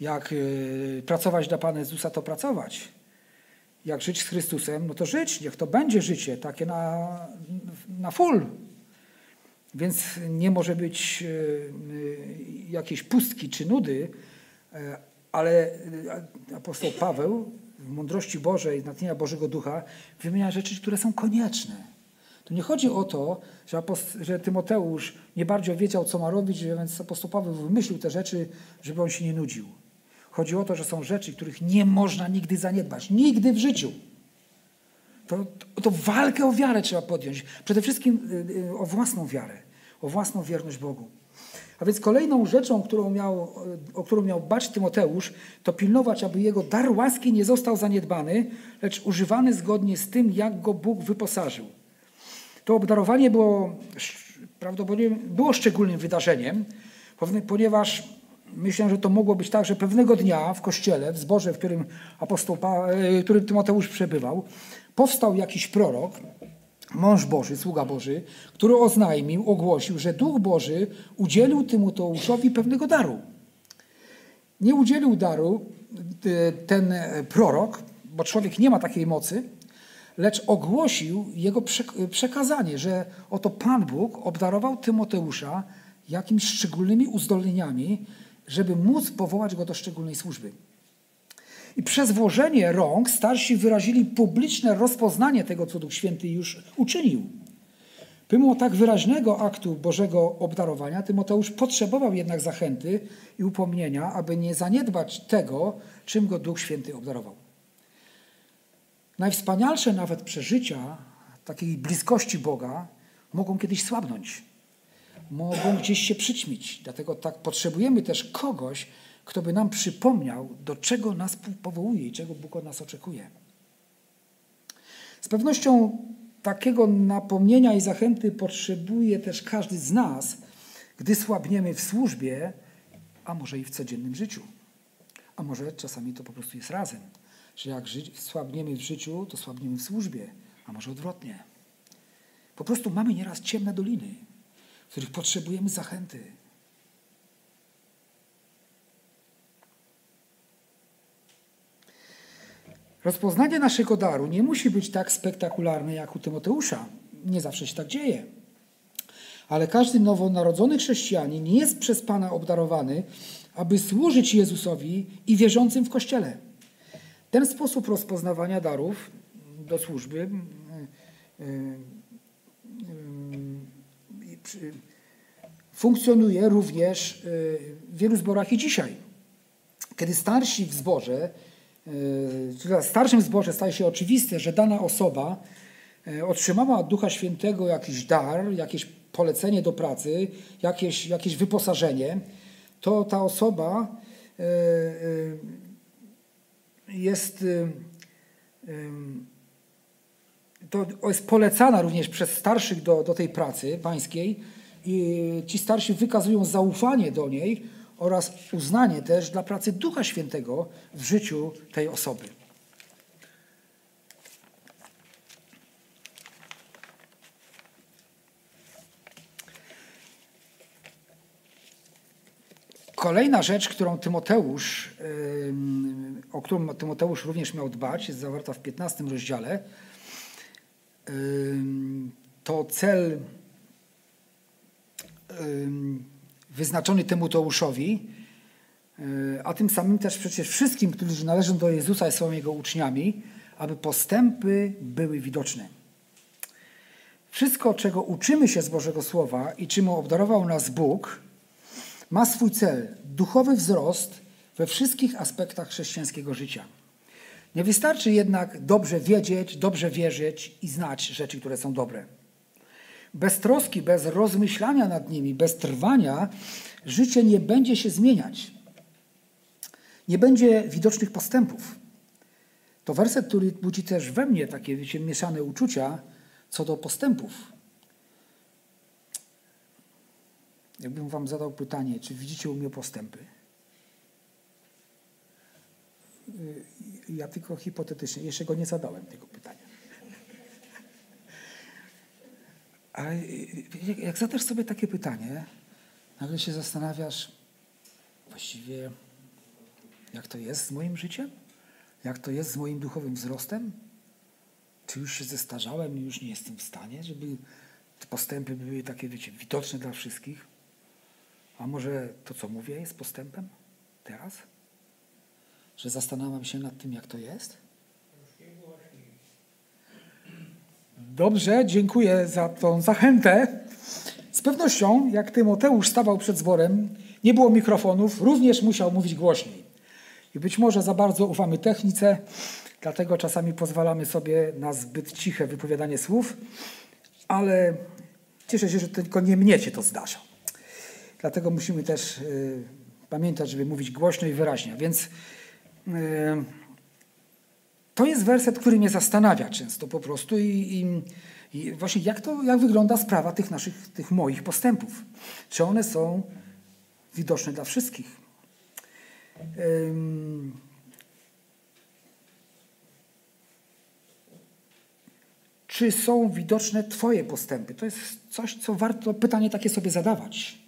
Jak y, pracować dla Pana Jezusa, to pracować. Jak żyć z Chrystusem, no to żyć, niech to będzie życie, takie na, na full. Więc nie może być y, y, jakiejś pustki czy nudy, ale apostoł Paweł w mądrości Bożej, natchnienia Bożego Ducha wymienia rzeczy, które są konieczne. Tu nie chodzi o to, że, że Tymoteusz nie bardziej wiedział, co ma robić, więc apostoł Paweł wymyślił te rzeczy, żeby on się nie nudził. Chodzi o to, że są rzeczy, których nie można nigdy zaniedbać. Nigdy w życiu. To, to, to walkę o wiarę trzeba podjąć. Przede wszystkim y, y, o własną wiarę, o własną wierność Bogu. A więc kolejną rzeczą, którą miał, o którą miał bać Tymoteusz, to pilnować, aby jego dar łaski nie został zaniedbany, lecz używany zgodnie z tym, jak go Bóg wyposażył. To obdarowanie było prawdopodobnie było szczególnym wydarzeniem, ponieważ myślę, że to mogło być tak, że pewnego dnia w kościele, w zborze, w którym apostoł, w którym Tymoteusz przebywał, powstał jakiś prorok, mąż Boży, sługa Boży, który oznajmił, ogłosił, że Duch Boży udzielił Tymoteuszowi pewnego daru. Nie udzielił daru e, ten prorok, bo człowiek nie ma takiej mocy, lecz ogłosił jego przekazanie, że oto Pan Bóg obdarował Tymoteusza jakimiś szczególnymi uzdolnieniami, żeby móc powołać go do szczególnej służby. I przez włożenie rąk starsi wyrazili publiczne rozpoznanie tego, co Duch Święty już uczynił. Pomimo tak wyraźnego aktu Bożego obdarowania, Tymoteusz potrzebował jednak zachęty i upomnienia, aby nie zaniedbać tego, czym go Duch Święty obdarował. Najwspanialsze nawet przeżycia takiej bliskości Boga mogą kiedyś słabnąć, mogą gdzieś się przyćmić. Dlatego tak potrzebujemy też kogoś, kto by nam przypomniał, do czego nas powołuje i czego Bóg od nas oczekuje. Z pewnością takiego napomnienia i zachęty potrzebuje też każdy z nas, gdy słabniemy w służbie, a może i w codziennym życiu. A może czasami to po prostu jest razem, że jak słabniemy w życiu, to słabniemy w służbie, a może odwrotnie. Po prostu mamy nieraz ciemne doliny, w których potrzebujemy zachęty, Rozpoznanie naszego daru nie musi być tak spektakularne jak u Tymoteusza. Nie zawsze się tak dzieje. Ale każdy nowonarodzony chrześcijanin jest przez Pana obdarowany, aby służyć Jezusowi i wierzącym w Kościele. Ten sposób rozpoznawania darów do służby mm, mm, funkcjonuje również w wielu zborach i dzisiaj. Kiedy starsi w zborze w starszym zborze staje się oczywiste, że dana osoba e, otrzymała od Ducha Świętego jakiś dar, jakieś polecenie do pracy, jakieś, jakieś wyposażenie, to ta osoba e, e, jest, to jest polecana również przez starszych do, do tej pracy pańskiej i ci starsi wykazują zaufanie do niej, oraz uznanie też dla pracy Ducha Świętego w życiu tej osoby. Kolejna rzecz, którą Tymoteusz, o którą Tymoteusz również miał dbać, jest zawarta w 15 rozdziale. To cel wyznaczony Tymoteuszowi, e, a tym samym też przecież wszystkim, którzy należą do Jezusa i są Jego uczniami, aby postępy były widoczne. Wszystko, czego uczymy się z Bożego Słowa i czym obdarował nas Bóg, ma swój cel duchowy wzrost we wszystkich aspektach chrześcijańskiego życia. Nie wystarczy jednak dobrze wiedzieć, dobrze wierzyć i znać rzeczy, które są dobre bez troski, bez rozmyślania nad nimi, bez trwania, życie nie będzie się zmieniać. Nie będzie widocznych postępów. To werset, który budzi też we mnie takie wiecie, mieszane uczucia co do postępów. Jakbym wam zadał pytanie, czy widzicie u mnie postępy? Ja tylko hipotetycznie, jeszcze go nie zadałem tego pytania. Ale jak zadasz sobie takie pytanie, nagle się zastanawiasz, właściwie jak to jest z moim życiem? Jak to jest z moim duchowym wzrostem? Czy już się zestarzałem i już nie jestem w stanie, żeby te postępy były takie, wiecie, widoczne dla wszystkich? A może to, co mówię, jest postępem teraz? Że zastanawiam się nad tym, jak to jest? Dobrze, dziękuję za tą zachętę. Z pewnością, jak Tymoteusz stawał przed zborem, nie było mikrofonów, również musiał mówić głośniej. I być może za bardzo ufamy technice, dlatego czasami pozwalamy sobie na zbyt ciche wypowiadanie słów, ale cieszę się, że tylko nie mnie się to zdarza. Dlatego musimy też y, pamiętać, żeby mówić głośno i wyraźnie. Więc to jest werset, który mnie zastanawia często po prostu i, i, i, właśnie jak, to, jak wygląda sprawa tych naszych, tych moich postępów. Czy one są widoczne dla wszystkich? czy są widoczne Twoje postępy? To jest coś, co warto pytanie takie sobie zadawać.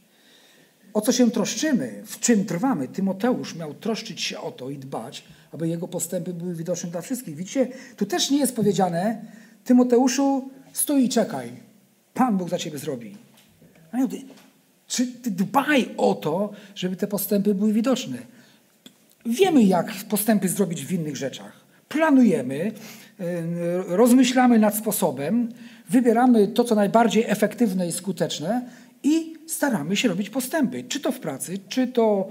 O co się troszczymy? W czym trwamy? Tymoteusz miał troszczyć się o to i dbać, aby jego postępy były widoczne dla wszystkich. Widzicie, tu też nie jest powiedziane, Tymoteuszu, stój i czekaj. Pan Bóg za ciebie zrobi. Czy ty dbaj o to, żeby te postępy były widoczne? Wiemy, jak postępy zrobić w innych rzeczach. Planujemy, rozmyślamy nad sposobem, wybieramy to, co najbardziej efektywne i skuteczne i staramy się robić postępy. Czy to w pracy, czy to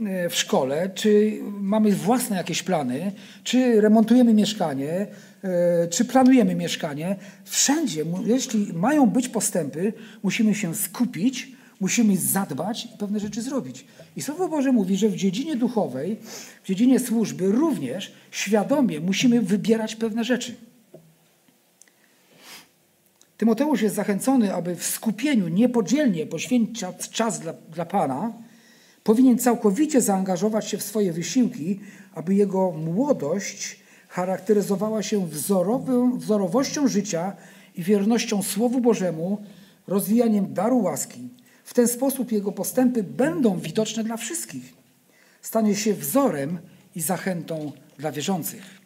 e, w szkole, czy mamy własne jakieś plany, czy remontujemy mieszkanie, e, czy planujemy mieszkanie. Wszędzie, jeśli mają być postępy, musimy się skupić, musimy zadbać i pewne rzeczy zrobić. I Słowo Boże mówi, że w dziedzinie duchowej, w dziedzinie służby również świadomie musimy wybierać pewne rzeczy. Tymoteusz jest zachęcony, aby w skupieniu niepodzielnie poświęcać czas dla, dla Pana. Powinien całkowicie zaangażować się w swoje wysiłki, aby jego młodość charakteryzowała się wzorową, wzorowością życia i wiernością Słowu Bożemu, rozwijaniem daru łaski. W ten sposób jego postępy będą widoczne dla wszystkich. Stanie się wzorem i zachętą dla wierzących.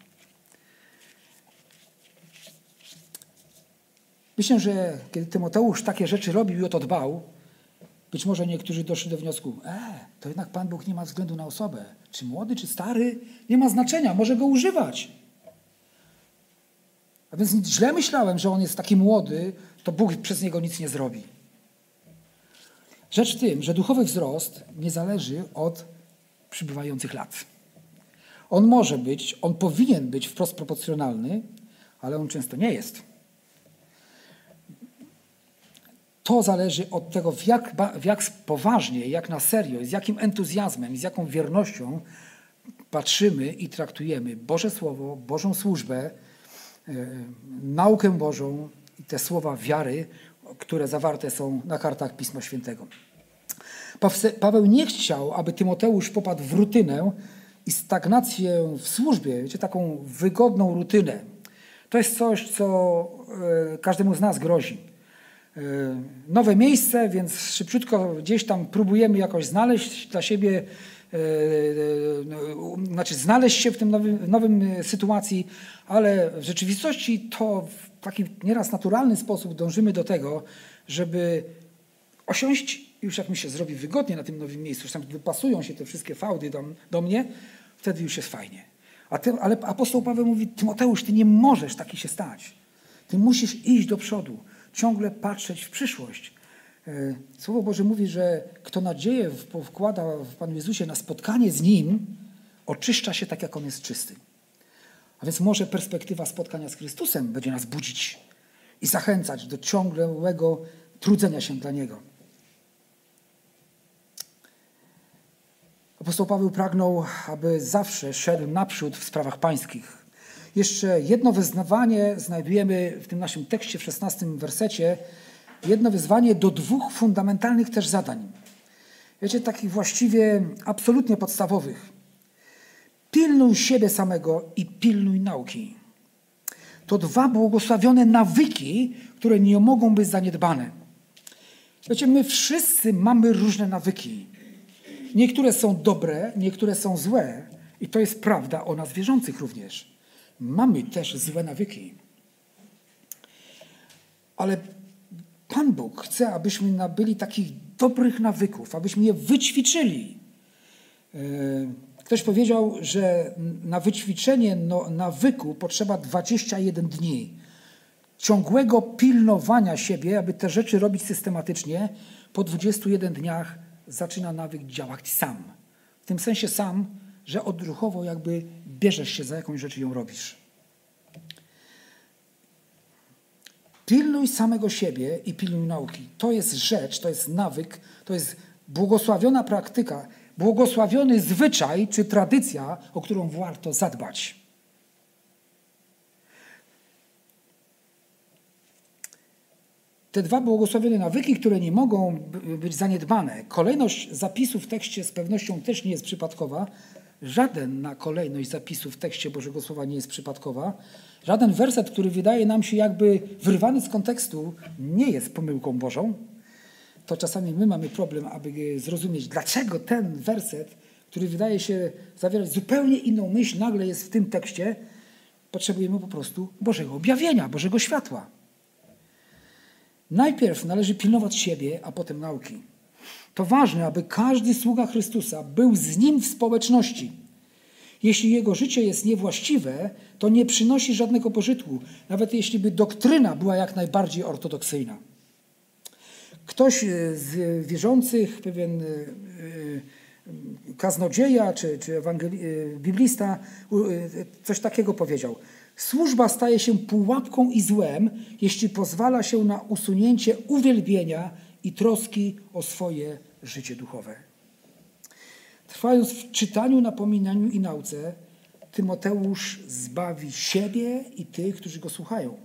Myślę, że kiedy Tymoteusz takie rzeczy robił i o to dbał, być może niektórzy doszli do wniosku, e, to jednak Pan Bóg nie ma względu na osobę. Czy młody, czy stary, nie ma znaczenia, może go używać. A więc źle myślałem, że on jest taki młody, to Bóg przez niego nic nie zrobi. Rzecz w tym, że duchowy wzrost nie zależy od przybywających lat. On może być, on powinien być wprost proporcjonalny, ale on często nie jest. To zależy od tego, w jak, w jak poważnie, jak na serio, z jakim entuzjazmem z jaką wiernością patrzymy i traktujemy Boże Słowo, Bożą służbę, e, naukę Bożą i te słowa wiary, które zawarte są na kartach Pisma Świętego. Paweł nie chciał, aby Tymoteusz popadł w rutynę i stagnację w służbie, wiecie, taką wygodną rutynę. To jest coś, co e, każdemu z nas grozi. E, nowe miejsce, więc szybciutko gdzieś tam próbujemy jakoś znaleźć dla siebie, e, e, znaczy znaleźć się w tym nowym, nowym sytuacji, ale w rzeczywistości to w taki nieraz naturalny sposób dążymy do tego, żeby osiąść, już jak mi się zrobi wygodnie na tym nowym miejscu, już tam wypasują się te wszystkie fałdy do, do mnie, wtedy już jest fajnie. A ty, ale apostoł Paweł mówi, Tymoteusz, ty nie możesz taki się stać. Ty musisz iść do przodu ciągle patrzeć w przyszłość. E, Słowo Boże mówi, że kto nadzieję wkłada w Panu Jezusie na spotkanie z Nim, oczyszcza się tak, jak On jest czysty. A więc może perspektywa spotkania z Chrystusem będzie nas budzić i zachęcać do ciągłego trudzenia się dla Niego. Apostoł Paweł pragnął, aby zawsze szedł naprzód w sprawach pańskich. Jeszcze jedno wyznawanie znajdujemy w tym naszym tekście w 16 wersecie. Jedno wyzwanie do dwóch fundamentalnych też zadań. Wiecie, takich właściwie absolutnie podstawowych. Pilnuj siebie samego i pilnuj nauki. To dwa błogosławione nawyki, które nie mogą być zaniedbane. Wiecie, my wszyscy mamy różne nawyki. Niektóre są dobre, niektóre są złe. I to jest prawda o nas wierzących również mamy też złe nawyki. Ale Pan Bóg chce, abyśmy nabyli takich dobrych nawyków, abyśmy je wyćwiczyli. E, ktoś powiedział, że na wyćwiczenie no, nawyku potrzeba 21 dni. Ciągłego pilnowania siebie, aby te rzeczy robić systematycznie, po 21 dniach zaczyna nawyk działać sam. W tym sensie sam, że odruchowo jakby bierzesz się za jakąś rzecz i ją robisz. Pilnuj samego siebie i pilnuj nauki. To jest rzecz, to jest nawyk, to jest błogosławiona praktyka, błogosławiony zwyczaj czy tradycja, o którą warto zadbać. Te dwa błogosławione nawyki, które nie mogą być zaniedbane. Kolejność zapisów w tekście z pewnością też nie jest przypadkowa. Żaden kolejność zapisów w tekście Bożego Słowa nie jest przypadkowa. Żaden werset, który wydaje nam się jakby wyrwany z kontekstu, nie jest pomyłką Bożą. To czasami my mamy problem, aby zrozumieć, dlaczego ten werset, który wydaje się zawierać zupełnie inną myśl, nagle jest w tym tekście. Potrzebujemy po prostu Bożego objawienia, Bożego światła. Najpierw należy pilnować siebie, a potem nauki. To ważne, aby każdy sługa Chrystusa był z Nim w społeczności. Jeśli jego życie jest niewłaściwe, to nie przynosi żadnego pożytku, nawet jeśli by doktryna była jak najbardziej ortodoksyjna. Ktoś e, z wierzących, pewien e, e, kaznodzieja czy, czy biblista, coś takiego powiedział. Służba staje się pułapką i złem, jeśli pozwala się na usunięcie uwielbienia i troski o swoje życie duchowe. Trwając w czytaniu, napominaniu i nauce, Tymoteusz zbawi siebie i tych, którzy go słuchają.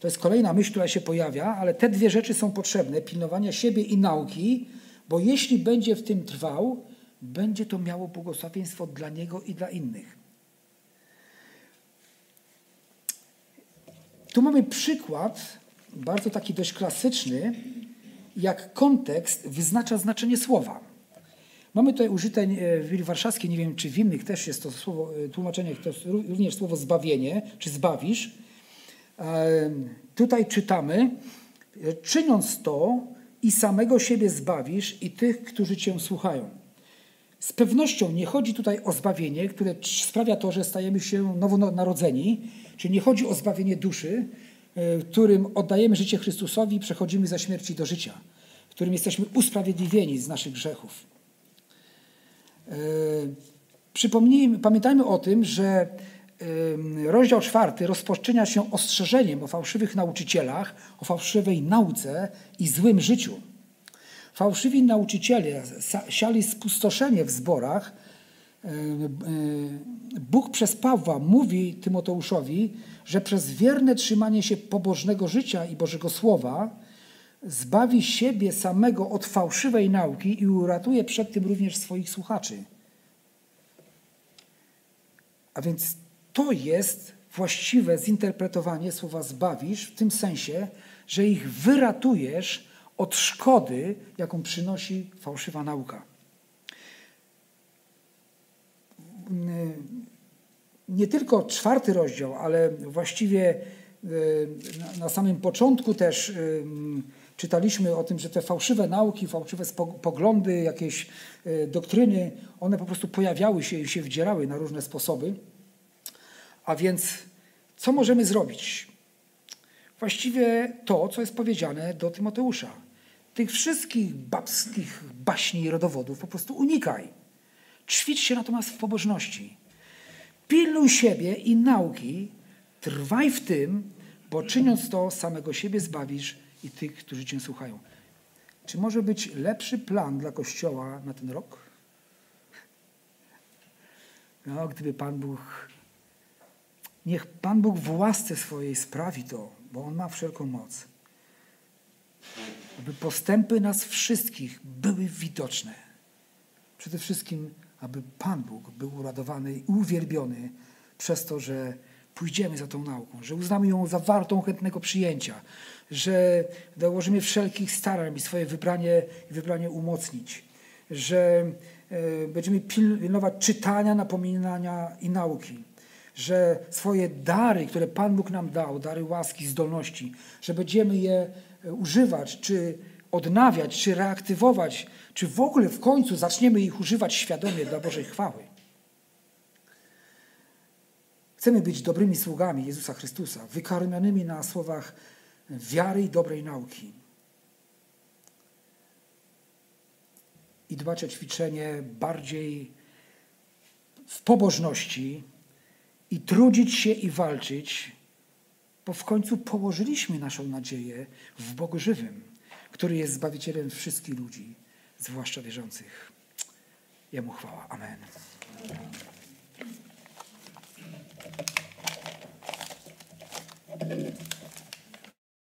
To jest kolejna myśl, która się pojawia, ale te dwie rzeczy są potrzebne: pilnowania siebie i nauki, bo jeśli będzie w tym trwał, będzie to miało błogosławieństwo dla niego i dla innych. Tu mamy przykład, bardzo taki dość klasyczny, jak kontekst wyznacza znaczenie słowa. Mamy tutaj użyte e, w Biblii Warszawskiej, nie wiem czy w innych też jest to słowo, e, tłumaczenie, to również słowo zbawienie, czy zbawisz. E, tutaj czytamy, czyniąc to i samego siebie zbawisz i tych, którzy cię słuchają. Z pewnością nie chodzi tutaj o zbawienie, które sprawia to, że stajemy się nowonarodzeni, czyli nie chodzi o zbawienie duszy, którym oddajemy życie Chrystusowi i przechodzimy za śmierci do życia, którym jesteśmy usprawiedliwieni z naszych grzechów. E, przypomnijmy, pamiętajmy o tym, że rozdział czwarty rozpoczyna się ostrzeżeniem o fałszywych nauczycielach, o fałszywej nauce i złym życiu. Fałszywi nauczyciele siali spustoszenie w zborach. E, e, Bóg przez Pawła mówi Tymoteuszowi, że przez wierne trzymanie się pobożnego życia i Bożego Słowa zbawi siebie samego od fałszywej nauki i uratuje przed tym również swoich słuchaczy. A więc to jest właściwe zinterpretowanie słowa zbawisz w tym sensie, że ich wyratujesz od szkody, jaką przynosi fałszywa nauka. Nie tylko czwarty rozdział, ale właściwie e, na samym początku też czytaliśmy o tym, że te fałszywe nauki, fałszywe poglądy, jakieś doktryny, one po prostu pojawiały się i się wdzierały na różne sposoby. A więc co możemy zrobić? Właściwie to, co jest powiedziane do Tymoteusza. Tych wszystkich babskich baśni i rodowodów po prostu unikaj. Ćwicz się natomiast w pobożności. Pilnuj siebie i nauki, trwaj w tym, bo czyniąc to, samego siebie zbawisz i tych, którzy Cię słuchają. Czy może być lepszy plan dla Kościoła na ten rok? No, gdyby Pan Bóg, niech Pan Bóg w łasce swojej sprawi to, bo On ma wszelką moc. Aby postępy nas wszystkich były widoczne. Przede wszystkim, aby Pan Bóg był uradowany i uwielbiony przez to, że pójdziemy za tą nauką, że uznamy ją za wartą chętnego przyjęcia, że dołożymy wszelkich starań, by swoje wybranie, wybranie umocnić, że e, będziemy pilnować czytania, napominania i nauki, że swoje dary, które Pan Bóg nam dał, dary łaski, zdolności, że będziemy je e, używać, czy odnawiać, czy reaktywować, czy w ogóle w końcu zaczniemy ich używać świadomie dla Bożej chwały. Chcemy być dobrymi sługami Jezusa Chrystusa, wykarmionymi na słowach wiary i dobrej nauki. I dbać o ćwiczenie bardziej w pobożności i trudzić się i walczyć, bo w końcu położyliśmy naszą nadzieję w Bogu żywym, który jest Zbawicielem wszystkich ludzi, zwłaszcza wierzących. Jemu chwała. Amen.